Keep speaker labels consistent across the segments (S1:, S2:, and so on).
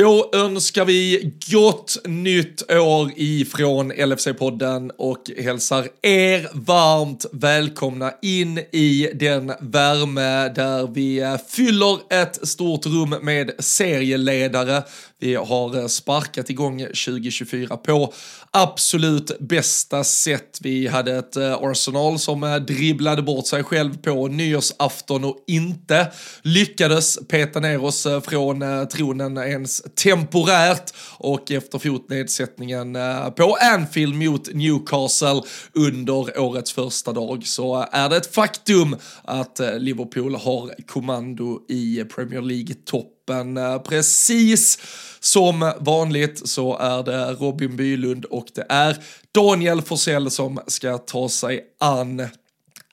S1: Då önskar vi gott nytt år ifrån LFC-podden och hälsar er varmt välkomna in i den värme där vi fyller ett stort rum med serieledare. Vi har eh, sparkat igång 2024 på absolut bästa sätt. Vi hade ett eh, Arsenal som eh, dribblade bort sig själv på nyårsafton och inte lyckades peta ner oss från tronen ens temporärt och efter fotnedsättningen på Anfield mot Newcastle under årets första dag så är det ett faktum att Liverpool har kommando i Premier League-toppen eh, precis som vanligt så är det Robin Bylund och det är Daniel Forsell som ska ta sig an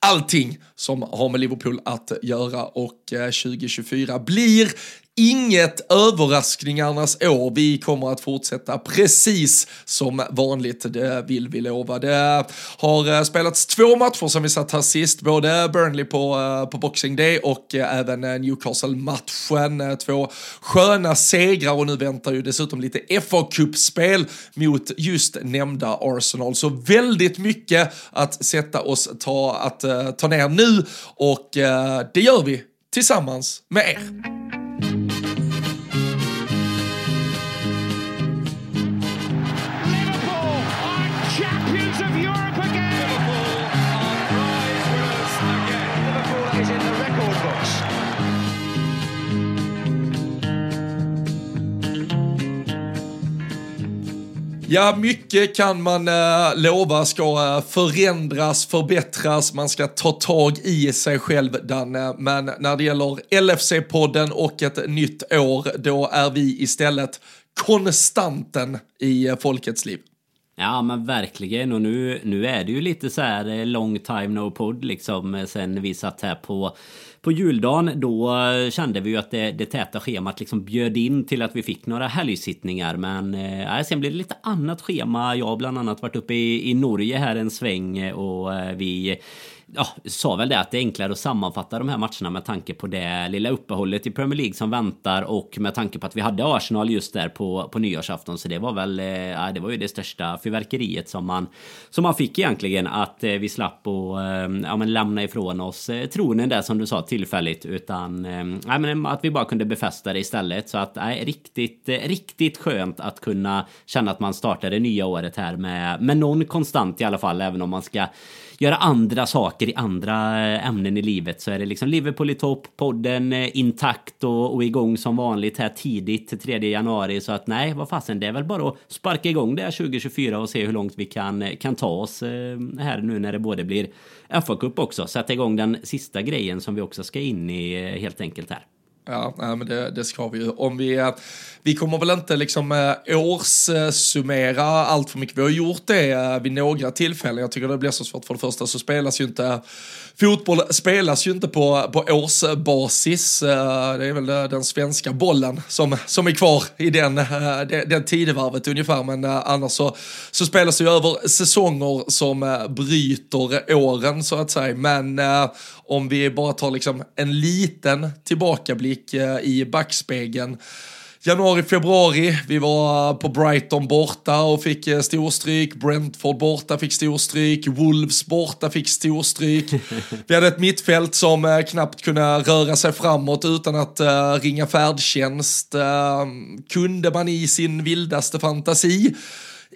S1: allting som har med Liverpool att göra. Och eh, 2024 blir inget överraskningarnas år. Vi kommer att fortsätta precis som vanligt, det vill vi lova. Det har eh, spelats två matcher som vi satt här sist, både Burnley på, eh, på Boxing Day och eh, även Newcastle-matchen. Två sköna segrar och nu väntar ju dessutom lite fa Cup-spel mot just nämnda Arsenal. Så väldigt mycket att sätta oss ta, att ta ner nu och det gör vi tillsammans med er. Ja, mycket kan man äh, lova ska äh, förändras, förbättras, man ska ta tag i sig själv, Danne. Men när det gäller LFC-podden och ett nytt år, då är vi istället konstanten i äh, folkets liv.
S2: Ja men verkligen och nu, nu är det ju lite så här eh, long time no pod liksom eh, sen vi satt här på på juldagen då eh, kände vi ju att det, det täta schemat liksom bjöd in till att vi fick några helgsittningar. Men eh, sen blev det lite annat schema. Jag har bland annat varit uppe i, i Norge här en sväng och eh, vi ja, sa väl det att det är enklare att sammanfatta de här matcherna med tanke på det lilla uppehållet i Premier League som väntar och med tanke på att vi hade Arsenal just där på, på nyårsafton. Så det var väl, eh, ja, det var ju det största fyrverkeriet som man, som man fick egentligen. Att eh, vi slapp och eh, ja, men lämna ifrån oss tronen där som du sa tillfälligt. Utan ja, men att vi bara kunde befästa det istället. Så att nej, riktigt, riktigt skönt att kunna känna att man startar det nya året här med, med någon konstant i alla fall. Även om man ska göra andra saker i andra eh, ämnen i livet så är det liksom Liverpool i topp, podden eh, intakt och, och igång som vanligt här tidigt 3 januari så att nej, vad fasen, det är väl bara att sparka igång det här 2024 och se hur långt vi kan, eh, kan ta oss här nu när det både blir FA-cup också. Sätta igång den sista grejen som vi också ska in i helt enkelt här.
S1: Ja, men det, det, ska vi ju. Om vi, eh, vi kommer väl inte liksom eh, årssummera allt för mycket. Vi har gjort det eh, vid några tillfällen. Jag tycker det blir så svårt. För det första så spelas ju inte fotboll spelas ju inte på, på årsbasis. Det är väl den svenska bollen som, som är kvar i den, den, den tidevarvet ungefär. Men annars så, så spelas det ju över säsonger som bryter åren så att säga. Men om vi bara tar liksom en liten tillbakablick eh, i backspegeln januari, februari. Vi var på Brighton borta och fick eh, storstryk. Brentford borta fick storstryk. Wolves borta fick storstryk. Vi hade ett mittfält som eh, knappt kunde röra sig framåt utan att ringa färdtjänst. kunde man i sin vildaste fantasi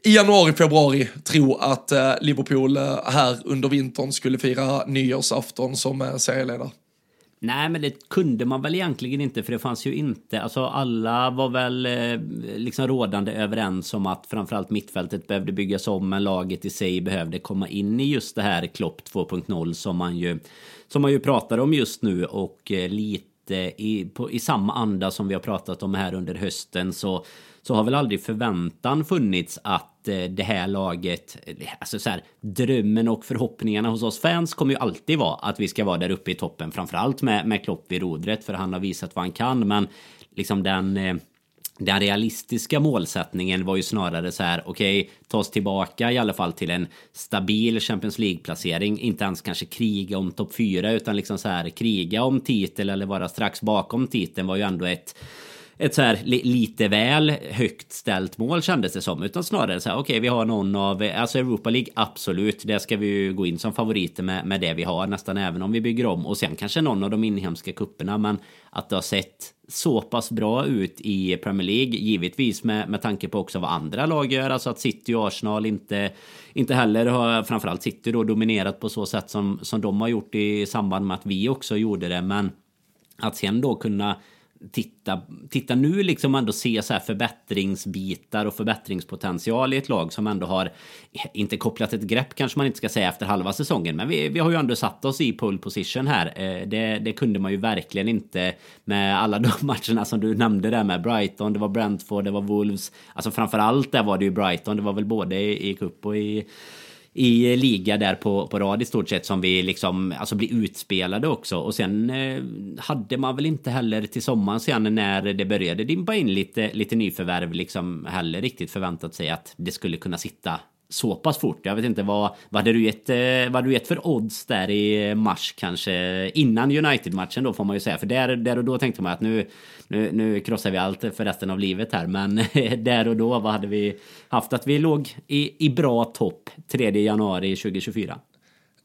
S1: i januari, februari tro att Liverpool här under vintern skulle fira nyårsafton som serieledare.
S2: Nej, men det kunde man väl egentligen inte för det fanns ju inte, alltså alla var väl eh, liksom rådande överens om att framförallt mittfältet behövde byggas om men laget i sig behövde komma in i just det här Klopp 2.0 som man ju som man ju pratar om just nu. Och eh, lite i, på, i samma anda som vi har pratat om här under hösten så så har väl aldrig förväntan funnits att eh, det här laget, eh, alltså så här, drömmen och förhoppningarna hos oss fans kommer ju alltid vara att vi ska vara där uppe i toppen, framförallt med, med Klopp vid rodret, för han har visat vad han kan, men liksom den eh, den realistiska målsättningen var ju snarare så här, okej, okay, ta oss tillbaka i alla fall till en stabil Champions League-placering. Inte ens kanske kriga om topp 4, utan liksom så här kriga om titel eller vara strax bakom titeln var ju ändå ett ett så här lite väl högt ställt mål kändes det som. Utan snarare så här, okej okay, vi har någon av, alltså Europa League absolut, det ska vi ju gå in som favoriter med, med det vi har nästan även om vi bygger om. Och sen kanske någon av de inhemska kupperna men att det har sett så pass bra ut i Premier League, givetvis med, med tanke på också vad andra lag gör, alltså att City och Arsenal inte, inte heller har, framförallt City då, dominerat på så sätt som, som de har gjort i samband med att vi också gjorde det, men att sen då kunna titta, titta nu liksom ändå se så här förbättringsbitar och förbättringspotential i ett lag som ändå har inte kopplat ett grepp kanske man inte ska säga efter halva säsongen. Men vi, vi har ju ändå satt oss i pole position här. Eh, det, det kunde man ju verkligen inte med alla de matcherna som du nämnde där med Brighton, det var Brentford, det var Wolves. Alltså framförallt där var det ju Brighton, det var väl både i, i cup och i i liga där på, på rad i stort sett som vi liksom alltså blir utspelade också. Och sen eh, hade man väl inte heller till sommaren sen när det började dimpa in lite, lite nyförvärv liksom heller riktigt förväntat sig att det skulle kunna sitta så pass fort. Jag vet inte vad, vad hade du gett, eh, vad hade du gett för odds där i mars kanske innan United-matchen då får man ju säga. För där, där och då tänkte man att nu, nu, nu krossar vi allt för resten av livet här. Men där och då, vad hade vi haft? Att vi låg i, i bra topp 3 januari 2024.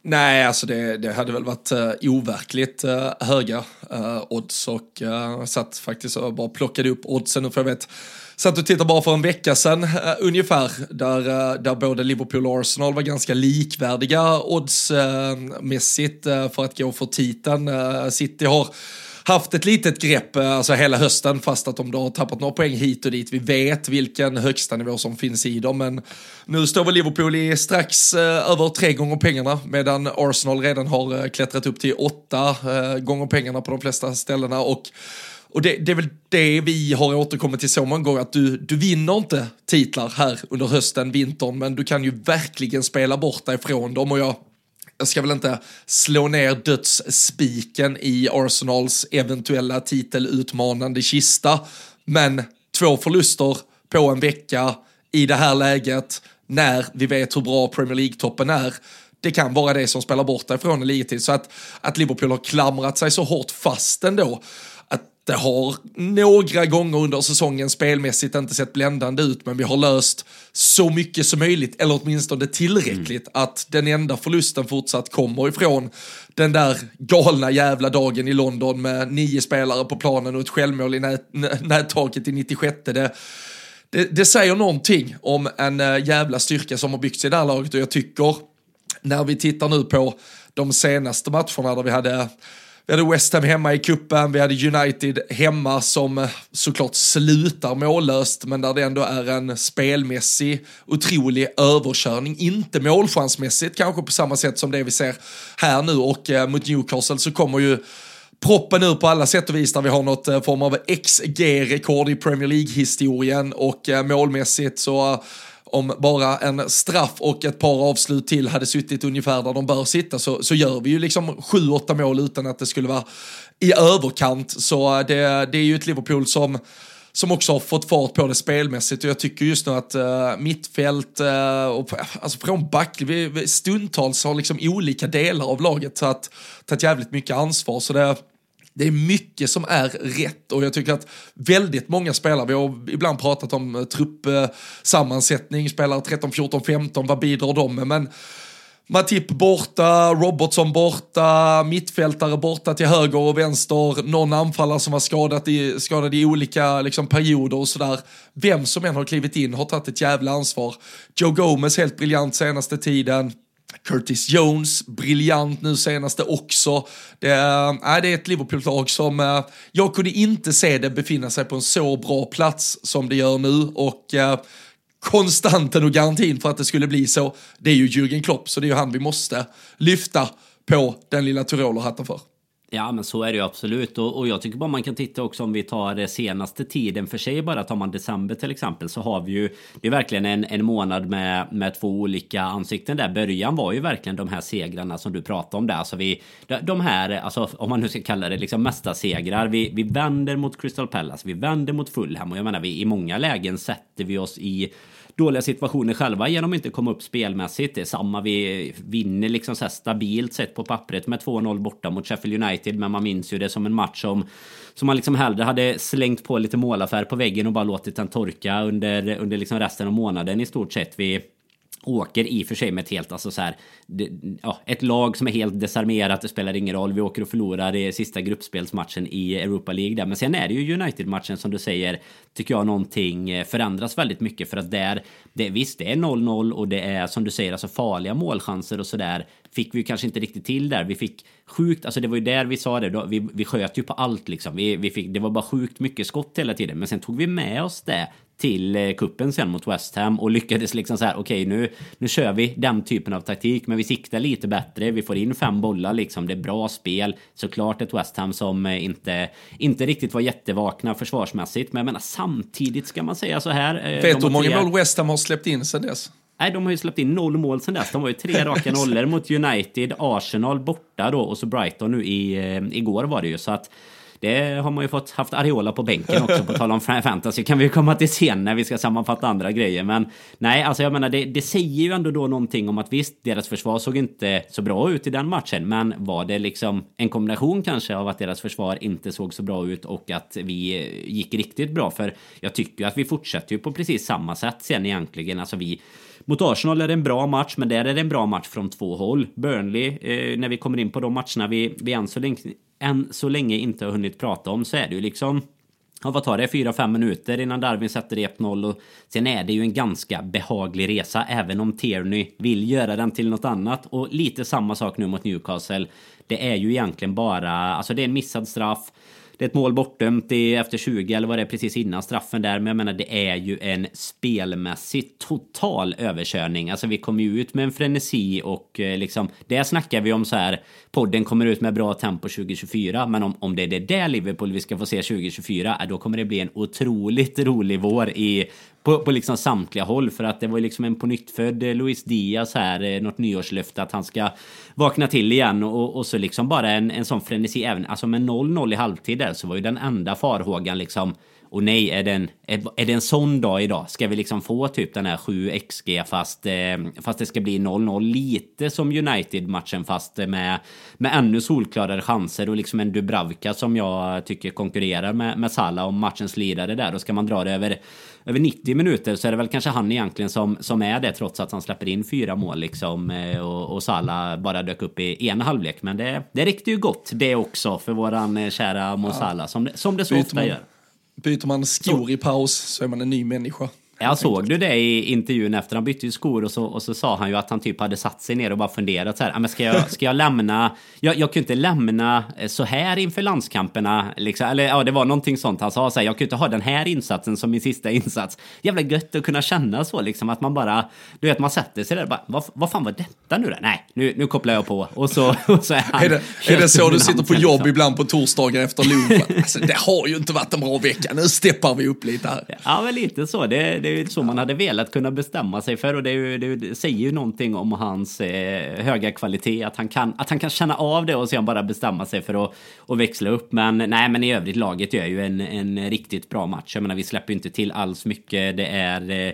S1: Nej, alltså det, det hade väl varit uh, overkligt uh, höga uh, odds och uh, satt faktiskt och bara plockade upp oddsen för jag vet satt och tittade bara för en vecka sedan uh, ungefär, där, uh, där både Liverpool och Arsenal var ganska likvärdiga oddsmässigt uh, för att gå för titeln. City har haft ett litet grepp eh, alltså hela hösten fast att de då har tappat några poäng hit och dit. Vi vet vilken högsta nivå som finns i dem men nu står väl Liverpool i strax eh, över tre gånger pengarna medan Arsenal redan har eh, klättrat upp till åtta eh, gånger pengarna på de flesta ställena och och det, det, är väl det vi har återkommit till så många gånger, att du, du vinner inte titlar här under hösten, vintern, men du kan ju verkligen spela bort dig från dem och jag jag ska väl inte slå ner dödsspiken i Arsenals eventuella titelutmanande kista, men två förluster på en vecka i det här läget, när vi vet hur bra Premier League-toppen är, det kan vara det som spelar bort dig från en ligatid. Så att, att Liverpool har klamrat sig så hårt fast ändå, det har några gånger under säsongen spelmässigt inte sett bländande ut, men vi har löst så mycket som möjligt, eller åtminstone tillräckligt, mm. att den enda förlusten fortsatt kommer ifrån den där galna jävla dagen i London med nio spelare på planen och ett självmål i nät, nättaket i 96. Det, det, det säger någonting om en äh, jävla styrka som har byggts i det här laget och jag tycker, när vi tittar nu på de senaste matcherna där vi hade vi hade West Ham hemma i kuppen, vi hade United hemma som eh, såklart slutar mållöst, men där det ändå är en spelmässig otrolig överkörning. Inte målchansmässigt kanske på samma sätt som det vi ser här nu och eh, mot Newcastle så kommer ju proppen ur på alla sätt och vis där vi har något eh, form av XG-rekord i Premier League-historien och eh, målmässigt så eh, om bara en straff och ett par avslut till hade suttit ungefär där de bör sitta så, så gör vi ju liksom sju, åtta mål utan att det skulle vara i överkant. Så eh, det, det är ju ett Liverpool som som också har fått fart på det spelmässigt och jag tycker just nu att uh, mittfält uh, och alltså från back, vi, vi stundtals har liksom olika delar av laget tagit, tagit jävligt mycket ansvar så det det är mycket som är rätt och jag tycker att väldigt många spelare, vi har ibland pratat om eh, truppsammansättning, spelare 13, 14, 15, vad bidrar de med? Men Matip borta, Robertson borta, mittfältare borta till höger och vänster, någon anfallare som var skadad i, skadad i olika liksom, perioder och sådär. Vem som än har klivit in har tagit ett jävla ansvar. Joe Gomez helt briljant senaste tiden. Curtis Jones, briljant nu senaste också. Det eh, är, äh, det är ett Liverpool-lag som äh, jag kunde inte se det befinna sig på en så bra plats som det gör nu och äh, konstanten och garantin för att det skulle bli så, det är ju Jürgen Klopp, så det är ju han vi måste lyfta på den lilla tyrolerhatten för.
S2: Ja men så är det ju absolut. Och, och, jag tycker bara man kan titta också om vi tar det senaste tiden. För sig bara tar man december till exempel så har vi ju Det är verkligen en, en månad med, med två olika ansikten där. Början var ju verkligen de här segrarna som du pratade om där. Alltså vi De här alltså om man nu ska kalla det liksom mästarsegrar vi, vi vänder mot Crystal Palace Vi vänder mot Fulham. Och jag menar vi i många lägen sätter vi oss i dåliga situationer själva genom att inte komma upp spelmässigt. Det är samma, vi vinner liksom så stabilt sett på pappret med 2-0 borta mot Sheffield United, men man minns ju det som en match som som man liksom hellre hade slängt på lite målarfärg på väggen och bara låtit den torka under, under liksom resten av månaden i stort sett. Vi, åker i och för sig med ett helt, alltså så här, det, ja, ett lag som är helt desarmerat, det spelar ingen roll. Vi åker och förlorar i sista gruppspelsmatchen i Europa League där. Men sen är det ju United-matchen som du säger, tycker jag någonting eh, förändras väldigt mycket för att där, det, visst det är 0-0 och det är som du säger, alltså farliga målchanser och sådär fick vi kanske inte riktigt till där. Vi fick sjukt, alltså det var ju där vi sa det, då, vi, vi sköt ju på allt liksom. Vi, vi fick, det var bara sjukt mycket skott hela tiden. Men sen tog vi med oss det till eh, kuppen sen mot West Ham och lyckades liksom så här okej okay, nu, nu kör vi den typen av taktik men vi siktar lite bättre, vi får in fem bollar liksom, det är bra spel. Såklart ett West Ham som eh, inte, inte riktigt var jättevakna försvarsmässigt men jag menar samtidigt ska man säga så här.
S1: Eh, Vet du hur många mål West Ham har släppt in sen dess?
S2: Nej, de har ju släppt in noll mål sen dess. De har ju tre raka nollor mot United, Arsenal borta då och så Brighton nu i, igår var det ju. Så att det har man ju fått haft Ariola på bänken också på tal om fantasy. Kan vi komma till sen när vi ska sammanfatta andra grejer. Men nej, alltså jag menar det, det säger ju ändå då någonting om att visst, deras försvar såg inte så bra ut i den matchen. Men var det liksom en kombination kanske av att deras försvar inte såg så bra ut och att vi gick riktigt bra? För jag tycker ju att vi fortsätter ju på precis samma sätt sen egentligen. Alltså vi mot Arsenal är det en bra match, men där är det en bra match från två håll. Burnley, eh, när vi kommer in på de matcherna vi, vi än, så länge, än så länge inte har hunnit prata om, så är det ju liksom Ja, vad tar det? 4-5 minuter innan Darwin sätter 1-0 och sen är det ju en ganska behaglig resa även om Tierney vill göra den till något annat och lite samma sak nu mot Newcastle. Det är ju egentligen bara, alltså det är en missad straff det är ett mål bortdömt efter 20 eller vad det är precis innan straffen där. Men jag menar det är ju en spelmässig total överkörning. Alltså vi kommer ju ut med en frenesi och eh, liksom det snackar vi om så här. Podden kommer ut med bra tempo 2024. Men om, om det är det där Liverpool vi ska få se 2024. Eh, då kommer det bli en otroligt rolig vår i på, på liksom samtliga håll för att det var liksom en på nyttfödd eh, Luis Diaz här, eh, något nyårslöfte att han ska vakna till igen. Och, och så liksom bara en, en sån frenesi även, alltså med 0-0 i halvtid där så var ju den enda farhågan liksom och nej, är det, en, är, det en sån dag idag? Ska vi liksom få typ den här 7 XG fast, eh, fast det ska bli 0-0? Lite som United-matchen fast med, med ännu solklarare chanser och liksom en Dubravka som jag tycker konkurrerar med, med Salah om matchens lidare där. Då ska man dra det över, över 90 minuter så är det väl kanske han egentligen som, som är det trots att han släpper in fyra mål liksom eh, och, och Salah bara dök upp i en halvlek. Men det, det räckte ju gott det också för våran eh, kära Mo Salah som, som det så ofta gör.
S1: Byter man skor i paus så är man en ny människa.
S2: Jag såg du det i intervjun efter han bytte skor och så, och så sa han ju att han typ hade satt sig ner och bara funderat så här. Men ska jag, ska jag lämna? Jag, jag kunde inte lämna så här inför landskamperna. Liksom. Eller ja, det var någonting sånt han sa. Så här, jag kunde inte ha den här insatsen som min sista insats. Jävla gött att kunna känna så liksom att man bara, du vet man sätter sig där och bara, vad, vad fan var detta nu då? Nej, nu, nu kopplar jag på. Och så, och så är han.
S1: Är det, är det så du sitter på jobb liksom. ibland på torsdagar efter lunchen? Alltså, det har ju inte varit en bra vecka. Nu steppar vi upp lite här.
S2: Ja, men lite så. Det, det det är ju så man hade velat kunna bestämma sig för och det, ju, det säger ju någonting om hans eh, höga kvalitet. Att han, kan, att han kan känna av det och sen bara bestämma sig för att och växla upp. Men nej, men i övrigt laget gör ju en, en riktigt bra match. Jag menar, vi släpper ju inte till alls mycket. Det är eh,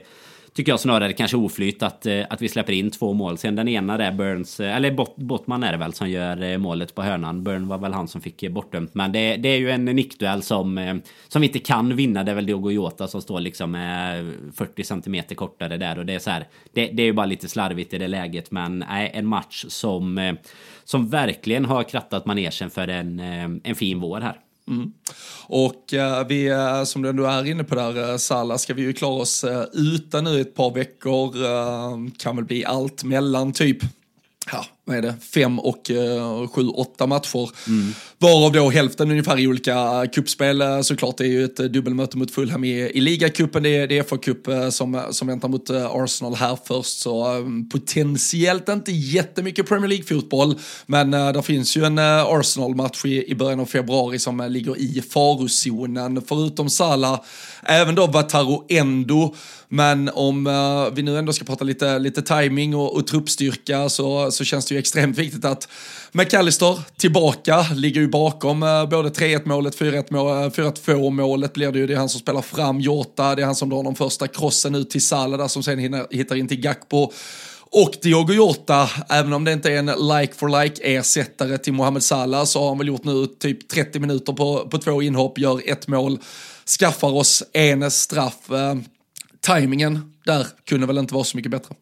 S2: tycker jag snarare kanske oflyt att, eh, att vi släpper in två mål. Sen den ena där Burns, eh, eller Bottman är det väl som gör eh, målet på hörnan. Burn var väl han som fick bortdömt. Men det, det är ju en nickduell som, som vi inte kan vinna. Det är väl Diogo Jota som står liksom 40 centimeter kortare där. Och det är så här, det, det är ju bara lite slarvigt i det läget. Men nej, en match som, som verkligen har krattat manegen för en, en fin vår här.
S1: Mm. Och eh, vi, eh, som du ändå är inne på där, eh, uh, Salla, ska vi ju klara oss eh, utan nu ett par veckor. Eh, kan väl bli allt mellan typ ja, vad är det, fem och eh, sju, åtta matcher. Mm. Varav då hälften ungefär i olika kuppspel. Eh, såklart det är ju ett eh, dubbelmöte mot Fulham i, i ligacupen. Det är, det är FA-cup eh, som, som väntar mot Arsenal här först. Så potentiellt inte jättemycket Premier League-fotboll. Men uh, det finns ju en Arsenal-match i, i början av februari som ligger i farozonen. Förutom Salah, även då Vataro Endo. Men om vi nu ändå ska prata lite, lite timing och, och truppstyrka så, så känns det ju extremt viktigt att McAllister tillbaka, ligger ju bakom eh, både 3-1 målet, 4-2 eh, målet blir det ju. Det är han som spelar fram Jota, det är han som drar de första krossen ut till Salah där som sen hinner, hittar in till Gakpo. Och Diogo Jota, även om det inte är en like for like ersättare till Mohamed Salah så har han väl gjort nu typ 30 minuter på, på två inhopp, gör ett mål, skaffar oss en straff. Eh, timingen där kunde väl inte vara så mycket bättre.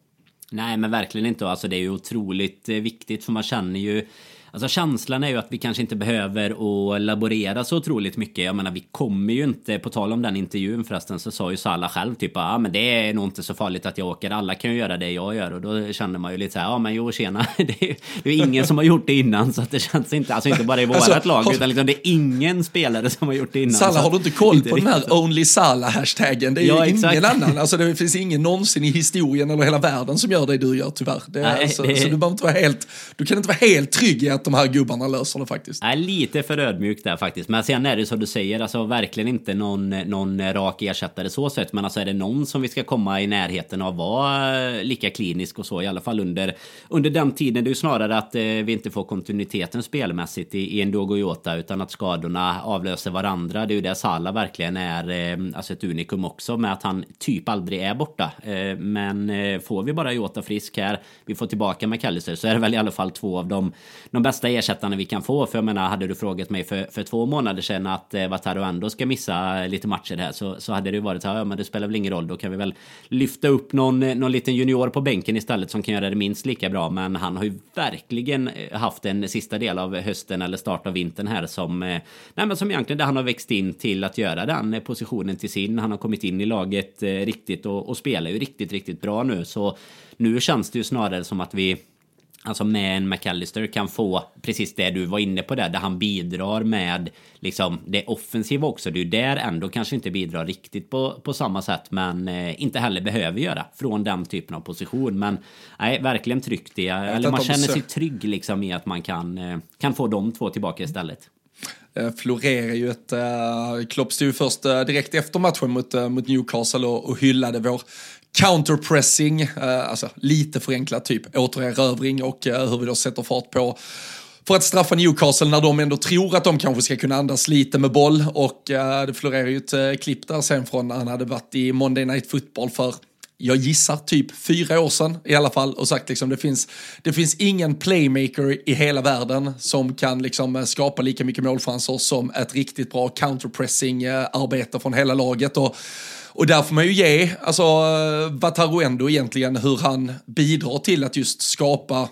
S2: Nej men verkligen inte. Alltså det är ju otroligt eh, viktigt för man känner ju Alltså känslan är ju att vi kanske inte behöver att laborera så otroligt mycket. Jag menar vi kommer ju inte, på tal om den intervjun förresten så sa ju Salah själv typ ja ah, men det är nog inte så farligt att jag åker. Alla kan ju göra det jag gör och då känner man ju lite så här ja men jo tjena. Det är, det är ingen som har gjort det innan så att det känns inte, alltså inte bara i vårat alltså, lag utan liksom det är ingen spelare som har gjort det innan.
S1: Salah har du inte koll på den här Only Salah-hashtaggen? Det är ja, ju exakt. ingen annan, alltså det finns ingen någonsin i historien eller hela världen som gör det du gör tyvärr. Det, Nej, alltså, det... Så du behöver inte vara helt, du kan inte vara helt trygg i att de här gubbarna löser det faktiskt.
S2: Jag är lite för ödmjuk där faktiskt. Men sen är det som du säger, alltså verkligen inte någon, någon rak ersättare så sett. Men alltså är det någon som vi ska komma i närheten av vara eh, lika klinisk och så i alla fall under, under den tiden. Det är ju snarare att eh, vi inte får kontinuiteten spelmässigt i, i en Dogo Jota utan att skadorna avlöser varandra. Det är ju det Sala verkligen är eh, alltså ett unikum också med att han typ aldrig är borta. Eh, men eh, får vi bara Jota frisk här, vi får tillbaka McAllister så är det väl i alla fall två av de, de bästa bästa ersättarna vi kan få. För jag menar, hade du frågat mig för, för två månader sedan att eh, Wataru ändå ska missa eh, lite matcher här så, så hade det ju varit så här, ja men det spelar väl ingen roll, då kan vi väl lyfta upp någon, eh, någon liten junior på bänken istället som kan göra det minst lika bra. Men han har ju verkligen eh, haft en sista del av hösten eller start av vintern här som, eh, nej men som egentligen där han har växt in till att göra den positionen till sin. Han har kommit in i laget riktigt och, och spelar ju riktigt, riktigt bra nu. Så nu känns det ju snarare som att vi Alltså med en McAllister kan få precis det du var inne på där, där han bidrar med liksom det offensiva också. Det är ju där ändå kanske inte bidrar riktigt på, på samma sätt, men eh, inte heller behöver göra från den typen av position. Men nej, verkligen tryggt i, eller man känner sig trygg liksom i att man kan, eh, kan få de två tillbaka istället
S1: eh, florerar ju ett... Uh, Klopp stod ju först uh, direkt efter matchen mot, uh, mot Newcastle och, och hyllade vår counterpressing, eh, alltså lite förenklat typ återerövring och eh, hur vi då sätter fart på för att straffa Newcastle när de ändå tror att de kanske ska kunna andas lite med boll. Och eh, det florerar ju ett klipp där sen från när han hade varit i Monday Night Football för jag gissar typ fyra år sedan i alla fall och sagt liksom det finns, det finns ingen playmaker i hela världen som kan liksom skapa lika mycket målchanser som ett riktigt bra counterpressing arbete från hela laget. Och och där får man ju ge, alltså Wataru ändå egentligen hur han bidrar till att just skapa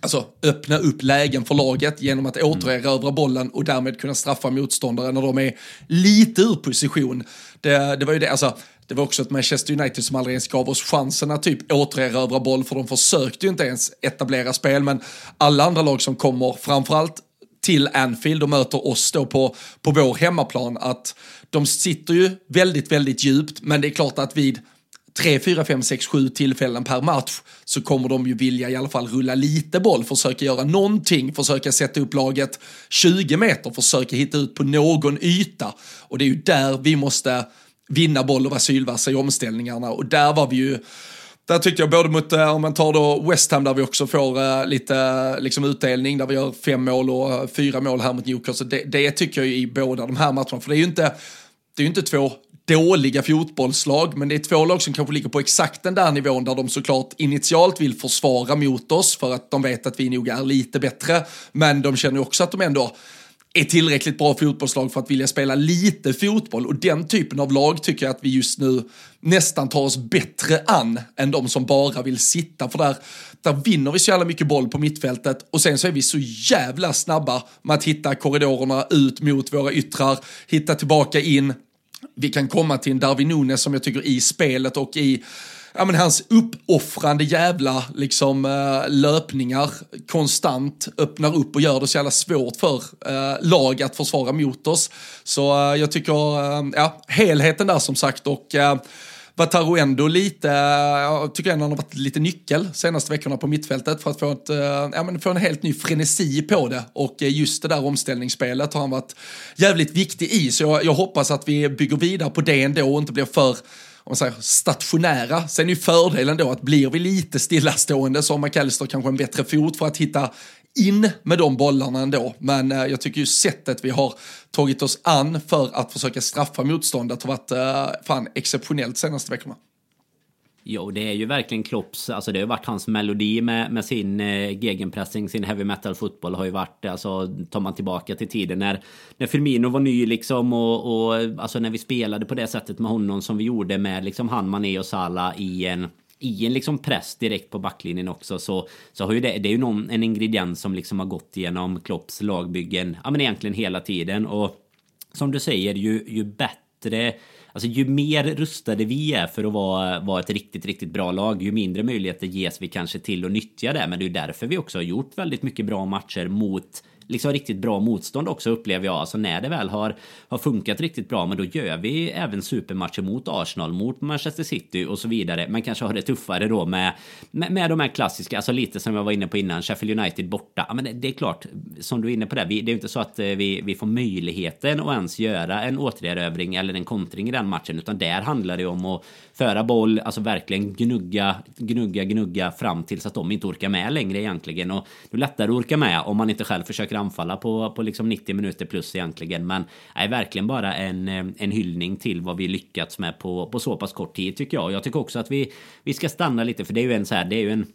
S1: alltså öppna upp lägen för laget genom att återerövra bollen och därmed kunna straffa motståndare när de är lite ur position. Det, det var ju det, alltså det var också ett Manchester United som aldrig ens gav oss chansen att typ återerövra boll för de försökte ju inte ens etablera spel men alla andra lag som kommer framförallt till Anfield och möter oss då på, på vår hemmaplan att de sitter ju väldigt, väldigt djupt, men det är klart att vid tre, fyra, fem, sex, sju tillfällen per match så kommer de ju vilja i alla fall rulla lite boll, försöka göra någonting, försöka sätta upp laget 20 meter, försöka hitta ut på någon yta. Och det är ju där vi måste vinna boll och vara sylvassa i omställningarna och där var vi ju där tyckte jag både mot, eh, om man tar då West Ham där vi också får uh, lite eh, liksom utdelning, där vi gör fem mål och fyra mål här mot Newcastle. Det, det tycker jag i båda de här matcherna, för det är ju inte, det är ju inte två dåliga fotbollslag, men det är två lag som kanske ligger på exakt den där nivån där de såklart initialt vill försvara mot oss för att de vet att vi nog är lite bättre, men de känner också att de ändå är tillräckligt bra fotbollslag för att vilja spela lite fotboll och den typen av lag tycker jag att vi just nu nästan tar oss bättre an än de som bara vill sitta för där, där vinner vi så jävla mycket boll på mittfältet och sen så är vi så jävla snabba med att hitta korridorerna ut mot våra yttrar, hitta tillbaka in. Vi kan komma till en Darwin Nunes som jag tycker i spelet och i ja, men hans uppoffrande jävla liksom, eh, löpningar konstant öppnar upp och gör det så jävla svårt för uh, lag att försvara mot oss. Så uh, jag tycker, ja, helheten där som sagt och Wataru ändå lite, jag tycker ändå han har varit lite nyckel senaste veckorna på mittfältet för att få, ett, ja, men få en helt ny frenesi på det och just det där omställningsspelet har han varit jävligt viktig i så jag, jag hoppas att vi bygger vidare på det ändå och inte blir för om man säger, stationära. Sen är ju fördelen då att blir vi lite stillastående så har McAllister kanske en bättre fot för att hitta in med de bollarna ändå. Men eh, jag tycker ju sättet vi har tagit oss an för att försöka straffa motståndet har varit eh, fan exceptionellt senaste veckorna.
S2: Jo, det är ju verkligen Klopps, alltså det har varit hans melodi med, med sin eh, gegenpressing, sin heavy metal fotboll har ju varit, alltså tar man tillbaka till tiden när, när Firmino var ny liksom och, och alltså när vi spelade på det sättet med honom som vi gjorde med liksom han, Mané och Salah i en i en liksom press direkt på backlinjen också så, så har ju det, det är ju någon, en ingrediens som liksom har gått igenom Klopps lagbyggen, ja men egentligen hela tiden. Och som du säger ju, ju bättre Alltså ju mer rustade vi är för att vara, vara ett riktigt, riktigt bra lag, ju mindre möjligheter ges vi kanske till att nyttja det. Men det är därför vi också har gjort väldigt mycket bra matcher mot liksom riktigt bra motstånd också upplever jag. Alltså när det väl har, har funkat riktigt bra, men då gör vi även supermatcher mot Arsenal, mot Manchester City och så vidare. Men kanske har det tuffare då med, med, med de här klassiska, alltså lite som jag var inne på innan, Sheffield United borta. Ja, men det, det är klart, som du är inne på det, vi, det är inte så att eh, vi, vi får möjligheten att ens göra en återerövring eller en kontring i den matchen, utan där handlar det om att föra boll, alltså verkligen gnugga, gnugga, gnugga fram tills att de inte orkar med längre egentligen. Och det är lättare att orka med om man inte själv försöker anfalla på, på liksom 90 minuter plus egentligen. Men är verkligen bara en, eh, en hyllning till vad vi lyckats med på, på så pass kort tid tycker jag. Jag tycker också att vi, vi ska stanna lite för det är ju en så här, det är ju en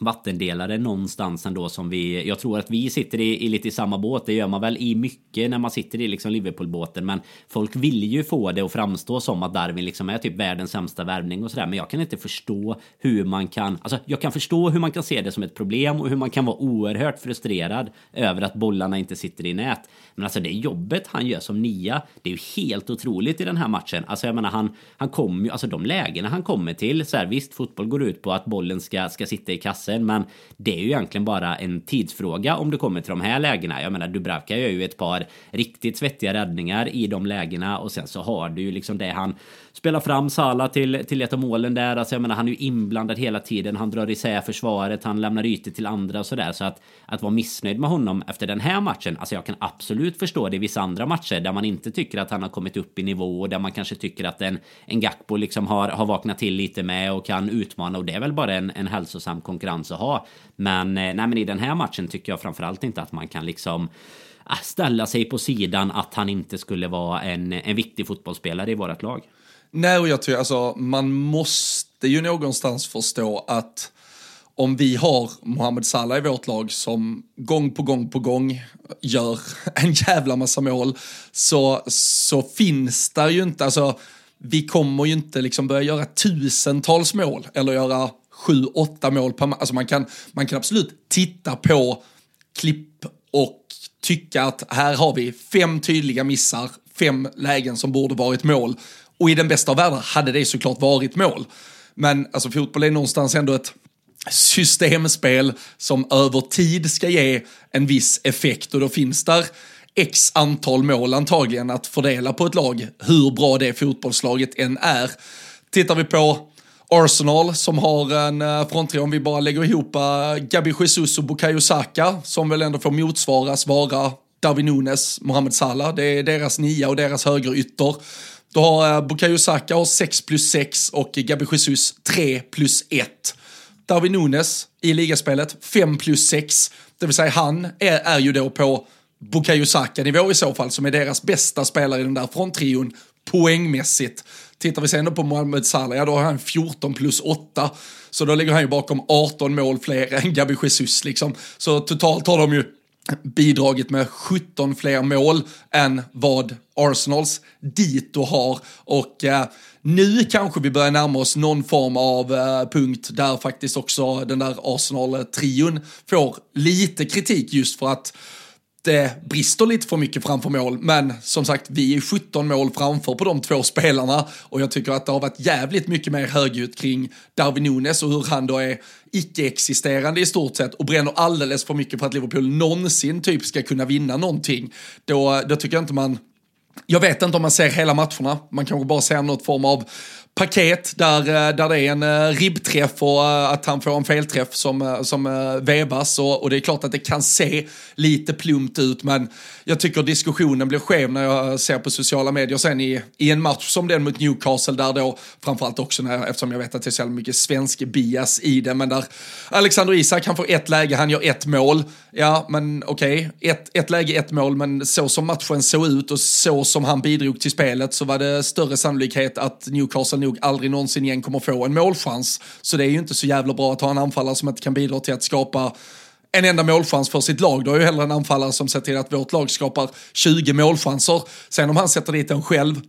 S2: vattendelare någonstans ändå som vi... Jag tror att vi sitter i, i lite i samma båt. Det gör man väl i mycket när man sitter i liksom Liverpool-båten. Men folk vill ju få det att framstå som att Darwin liksom är typ världens sämsta värvning och sådär. Men jag kan inte förstå hur man kan... Alltså jag kan förstå hur man kan se det som ett problem och hur man kan vara oerhört frustrerad över att bollarna inte sitter i nät. Men alltså det jobbet han gör som nia, det är ju helt otroligt i den här matchen. Alltså jag menar han, han kommer ju, alltså de lägena han kommer till, så här visst fotboll går ut på att bollen ska, ska sitta i kassen, men det är ju egentligen bara en tidsfråga om du kommer till de här lägena. Jag menar Dubravka gör ju ett par riktigt svettiga räddningar i de lägena och sen så har du ju liksom det han spelar fram Sala till, till ett av målen där. Alltså jag menar, han är ju inblandad hela tiden. Han drar isär försvaret, han lämnar ytor till andra och sådär. Så att, att vara missnöjd med honom efter den här matchen, alltså jag kan absolut förstå det i vissa andra matcher där man inte tycker att han har kommit upp i nivå och där man kanske tycker att en, en Gakpo liksom har, har vaknat till lite med och kan utmana och det är väl bara en, en hälsosam konkurrens att ha. Men, eh, nej, men i den här matchen tycker jag framförallt inte att man kan liksom ah, ställa sig på sidan att han inte skulle vara en, en viktig fotbollsspelare i vårt lag.
S1: Nej, och jag tror alltså man måste ju någonstans förstå att om vi har Mohamed Salah i vårt lag som gång på gång på gång gör en jävla massa mål så, så finns det ju inte, alltså vi kommer ju inte liksom börja göra tusentals mål eller göra sju, åtta mål per match. Alltså man kan, man kan absolut titta på klipp och tycka att här har vi fem tydliga missar, fem lägen som borde varit mål och i den bästa av världar hade det såklart varit mål. Men alltså fotboll är någonstans ändå ett systemspel som över tid ska ge en viss effekt och då finns där x antal mål antagligen att fördela på ett lag, hur bra det fotbollslaget än är. Tittar vi på Arsenal som har en eh, fronttrio, om vi bara lägger ihop eh, Gabi Jesus och Bukayo Saka, som väl ändå får motsvaras vara Darwin Nunes, Mohamed Salah, det är deras nia och deras högerytter. Du har eh, Bukayo Saka har 6 plus 6 och Gabi Jesus 3 plus 1. Darwin Nunes i ligaspelet 5 plus 6, det vill säga han är, är ju då på Bukayo Saka-nivå i så fall, som är deras bästa spelare i den där fronttrion poängmässigt. Tittar vi sen då på Mohamed Salah, ja då har han 14 plus 8. Så då ligger han ju bakom 18 mål fler än Gabi Jesus liksom. Så totalt har de ju bidragit med 17 fler mål än vad Arsenals dito har. Och eh, nu kanske vi börjar närma oss någon form av eh, punkt där faktiskt också den där Arsenal-trion får lite kritik just för att det brister lite för mycket framför mål. Men som sagt, vi är 17 mål framför på de två spelarna och jag tycker att det har varit jävligt mycket mer högljutt kring Darwin Nunes och hur han då är icke-existerande i stort sett och bränner alldeles för mycket för att Liverpool någonsin typ ska kunna vinna någonting. Då, då tycker jag inte man jag vet inte om man ser hela matcherna, man kanske bara ser något form av paket där, eh, där det är en eh, ribbträff och eh, att han får en felträff som, som vevas och, och, det är klart att det kan se lite plumpt ut men jag tycker diskussionen blir skev när jag ser på sociala medier sen i, i en match som den mot Newcastle där då framförallt också när, eftersom jag vet att det är så mycket svensk bias i det men där Alexander Isak han får ett läge, han gör ett mål. Ja men okej, okay. ett, ett läge, ett mål men så som matchen såg ut och så som han bidrog till spelet så var det större sannolikhet att Newcastle nog aldrig någonsin igen kommer få en målchans. Så det är ju inte så jävla bra att ha en anfallare som inte kan bidra till att skapa en enda målchans för sitt lag. Då är ju hellre en anfallare som ser till att vårt lag skapar 20 målchanser. Sen om han sätter dit en själv,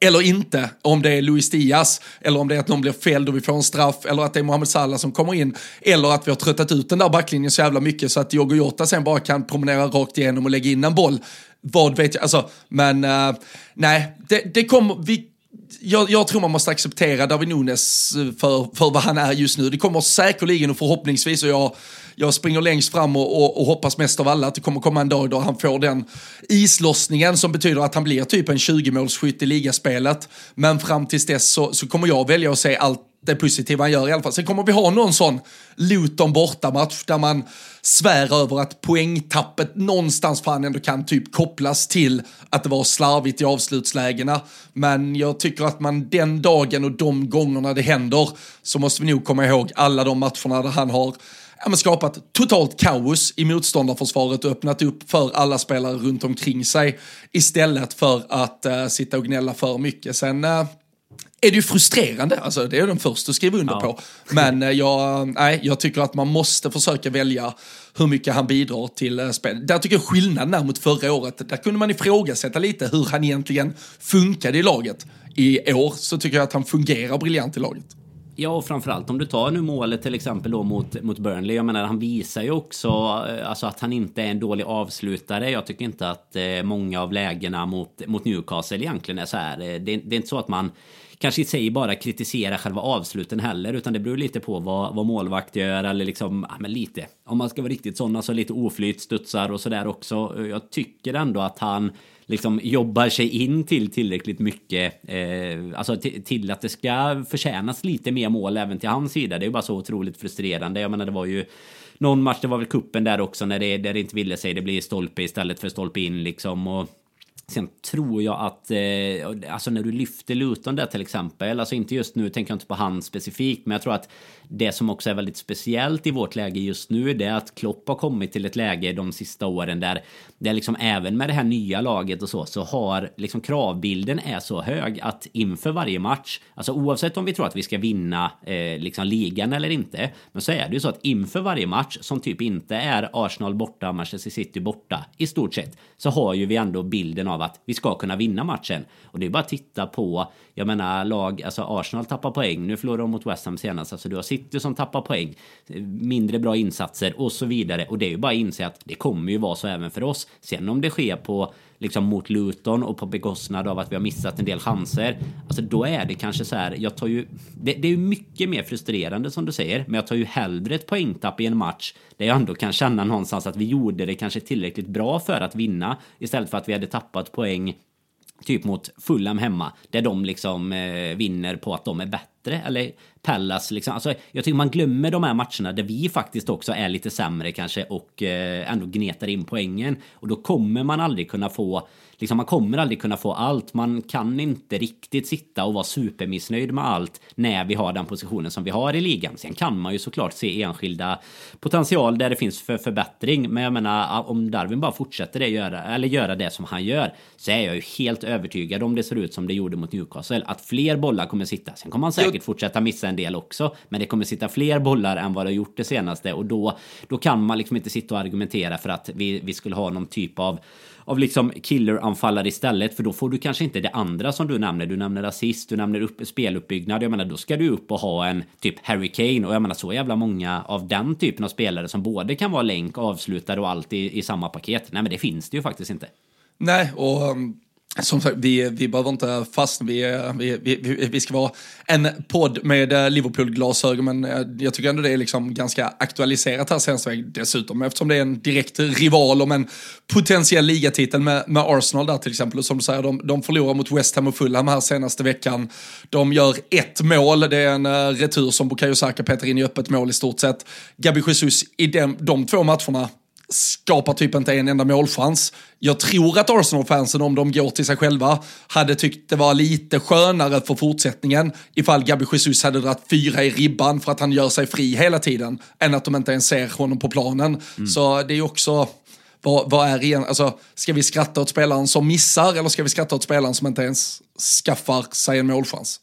S1: eller inte, om det är Luis Diaz, eller om det är att någon blir fälld och vi får en straff, eller att det är Mohamed Salah som kommer in, eller att vi har tröttat ut den där backlinjen så jävla mycket så att Diogo Jota sen bara kan promenera rakt igenom och lägga in en boll. Vad vet jag, alltså, men uh, nej, det, det kommer, vi jag, jag, tror man måste acceptera David Nunes eh, för, för vad han är just nu. Det kommer säkerligen och förhoppningsvis, och jag, jag springer längst fram och, och, och, hoppas mest av alla att det kommer komma en dag då han får den islossningen som betyder att han blir typ en 20-målsskytt i ligaspelet. Men fram tills dess så, så kommer jag välja att se allt det positiva han gör i alla fall. Sen kommer vi ha någon sån Luton bortamatch där man svär över att poängtappet någonstans fan ändå kan typ kopplas till att det var slarvigt i avslutslägena. Men jag tycker att man den dagen och de gångerna det händer så måste vi nog komma ihåg alla de matcherna där han har ja, men skapat totalt kaos i motståndarförsvaret och öppnat upp för alla spelare runt omkring sig istället för att uh, sitta och gnälla för mycket. Sen uh, är det ju frustrerande, alltså det är den första att skriva under ja. på. Men eh, jag, nej, jag tycker att man måste försöka välja hur mycket han bidrar till uh, spel. Där tycker jag skillnaden är mot förra året. Där kunde man ifrågasätta lite hur han egentligen funkade i laget. I år så tycker jag att han fungerar briljant i laget.
S2: Ja, och framförallt om du tar nu målet till exempel då mot, mot Burnley. Jag menar, han visar ju också eh, alltså, att han inte är en dålig avslutare. Jag tycker inte att eh, många av lägena mot, mot Newcastle egentligen är så här. Det, det är inte så att man kanske i sig bara kritisera själva avsluten heller, utan det beror lite på vad, vad målvakt gör eller liksom, ja men lite. Om man ska vara riktigt sån, alltså lite oflyt, studsar och sådär också. Jag tycker ändå att han liksom jobbar sig in till tillräckligt mycket, eh, alltså till att det ska förtjänas lite mer mål även till hans sida. Det är ju bara så otroligt frustrerande. Jag menar, det var ju någon match, det var väl kuppen där också, när det, där det inte ville sig. Det blir stolpe istället för stolpe in liksom. Och Sen tror jag att, eh, alltså när du lyfter Luton där till exempel, alltså inte just nu tänker jag inte på han specifikt, men jag tror att det som också är väldigt speciellt i vårt läge just nu det är att Klopp har kommit till ett läge de sista åren där det liksom även med det här nya laget och så så har liksom kravbilden är så hög att inför varje match, alltså oavsett om vi tror att vi ska vinna eh, liksom ligan eller inte, men så är det ju så att inför varje match som typ inte är Arsenal borta, Manchester City borta i stort sett så har ju vi ändå bilden av av att vi ska kunna vinna matchen och det är bara att titta på jag menar lag, alltså Arsenal tappar poäng, nu förlorade de mot West Ham senast, alltså du har City som tappar poäng, mindre bra insatser och så vidare. Och det är ju bara att inse att det kommer ju vara så även för oss. Sen om det sker på liksom mot Luton och på bekostnad av att vi har missat en del chanser. Alltså då är det kanske så här. Jag tar ju. Det, det är ju mycket mer frustrerande som du säger, men jag tar ju hellre ett poängtapp i en match där jag ändå kan känna någonstans att vi gjorde det kanske tillräckligt bra för att vinna istället för att vi hade tappat poäng typ mot Fulham hemma där de liksom eh, vinner på att de är bättre eller Pallas liksom. Alltså, jag tycker man glömmer de här matcherna där vi faktiskt också är lite sämre kanske och eh, ändå gnetar in poängen och då kommer man aldrig kunna få liksom, man kommer aldrig kunna få allt. Man kan inte riktigt sitta och vara supermissnöjd med allt när vi har den positionen som vi har i ligan. Sen kan man ju såklart se enskilda potential där det finns för förbättring. Men jag menar om Darwin bara fortsätter det göra, eller göra det som han gör så är jag ju helt övertygad om det ser ut som det gjorde mot Newcastle att fler bollar kommer sitta. Sen kommer han säkert fortsätta missa en del också, men det kommer sitta fler bollar än vad det har gjort det senaste och då, då kan man liksom inte sitta och argumentera för att vi, vi skulle ha någon typ av av liksom killeranfallare istället. För då får du kanske inte det andra som du nämner. Du nämner assist, du nämner upp, speluppbyggnad. Jag menar, då ska du upp och ha en typ Harry Kane. Och jag menar så jävla många av den typen av spelare som både kan vara länk, avslutare och allt i, i samma paket. Nej, men det finns det ju faktiskt inte.
S1: Nej, och um, som sagt, vi, vi behöver inte fastna, vi, vi, vi, vi ska vara en podd med eh, Liverpool-glasögon, men eh, jag tycker ändå det är liksom ganska aktualiserat här senaste veckan dessutom, eftersom det är en direkt rival om en potentiell ligatitel med, med Arsenal där till exempel, och som du säger, de, de förlorar mot West Ham och Fulham här senaste veckan. De gör ett mål, det är en eh, retur som Bukayo Saka petar in i öppet mål i stort sett. Gabi Jesus i dem, de två matcherna skapar typ inte en enda målchans. Jag tror att Arsenal-fansen, om de går till sig själva, hade tyckt det var lite skönare för fortsättningen ifall Gabi Jesus hade dragit fyra i ribban för att han gör sig fri hela tiden, än att de inte ens ser honom på planen. Mm. Så det är också, vad, vad, är igen, alltså ska vi skratta åt spelaren som missar eller ska vi skratta åt spelaren som inte ens skaffar sig en målchans?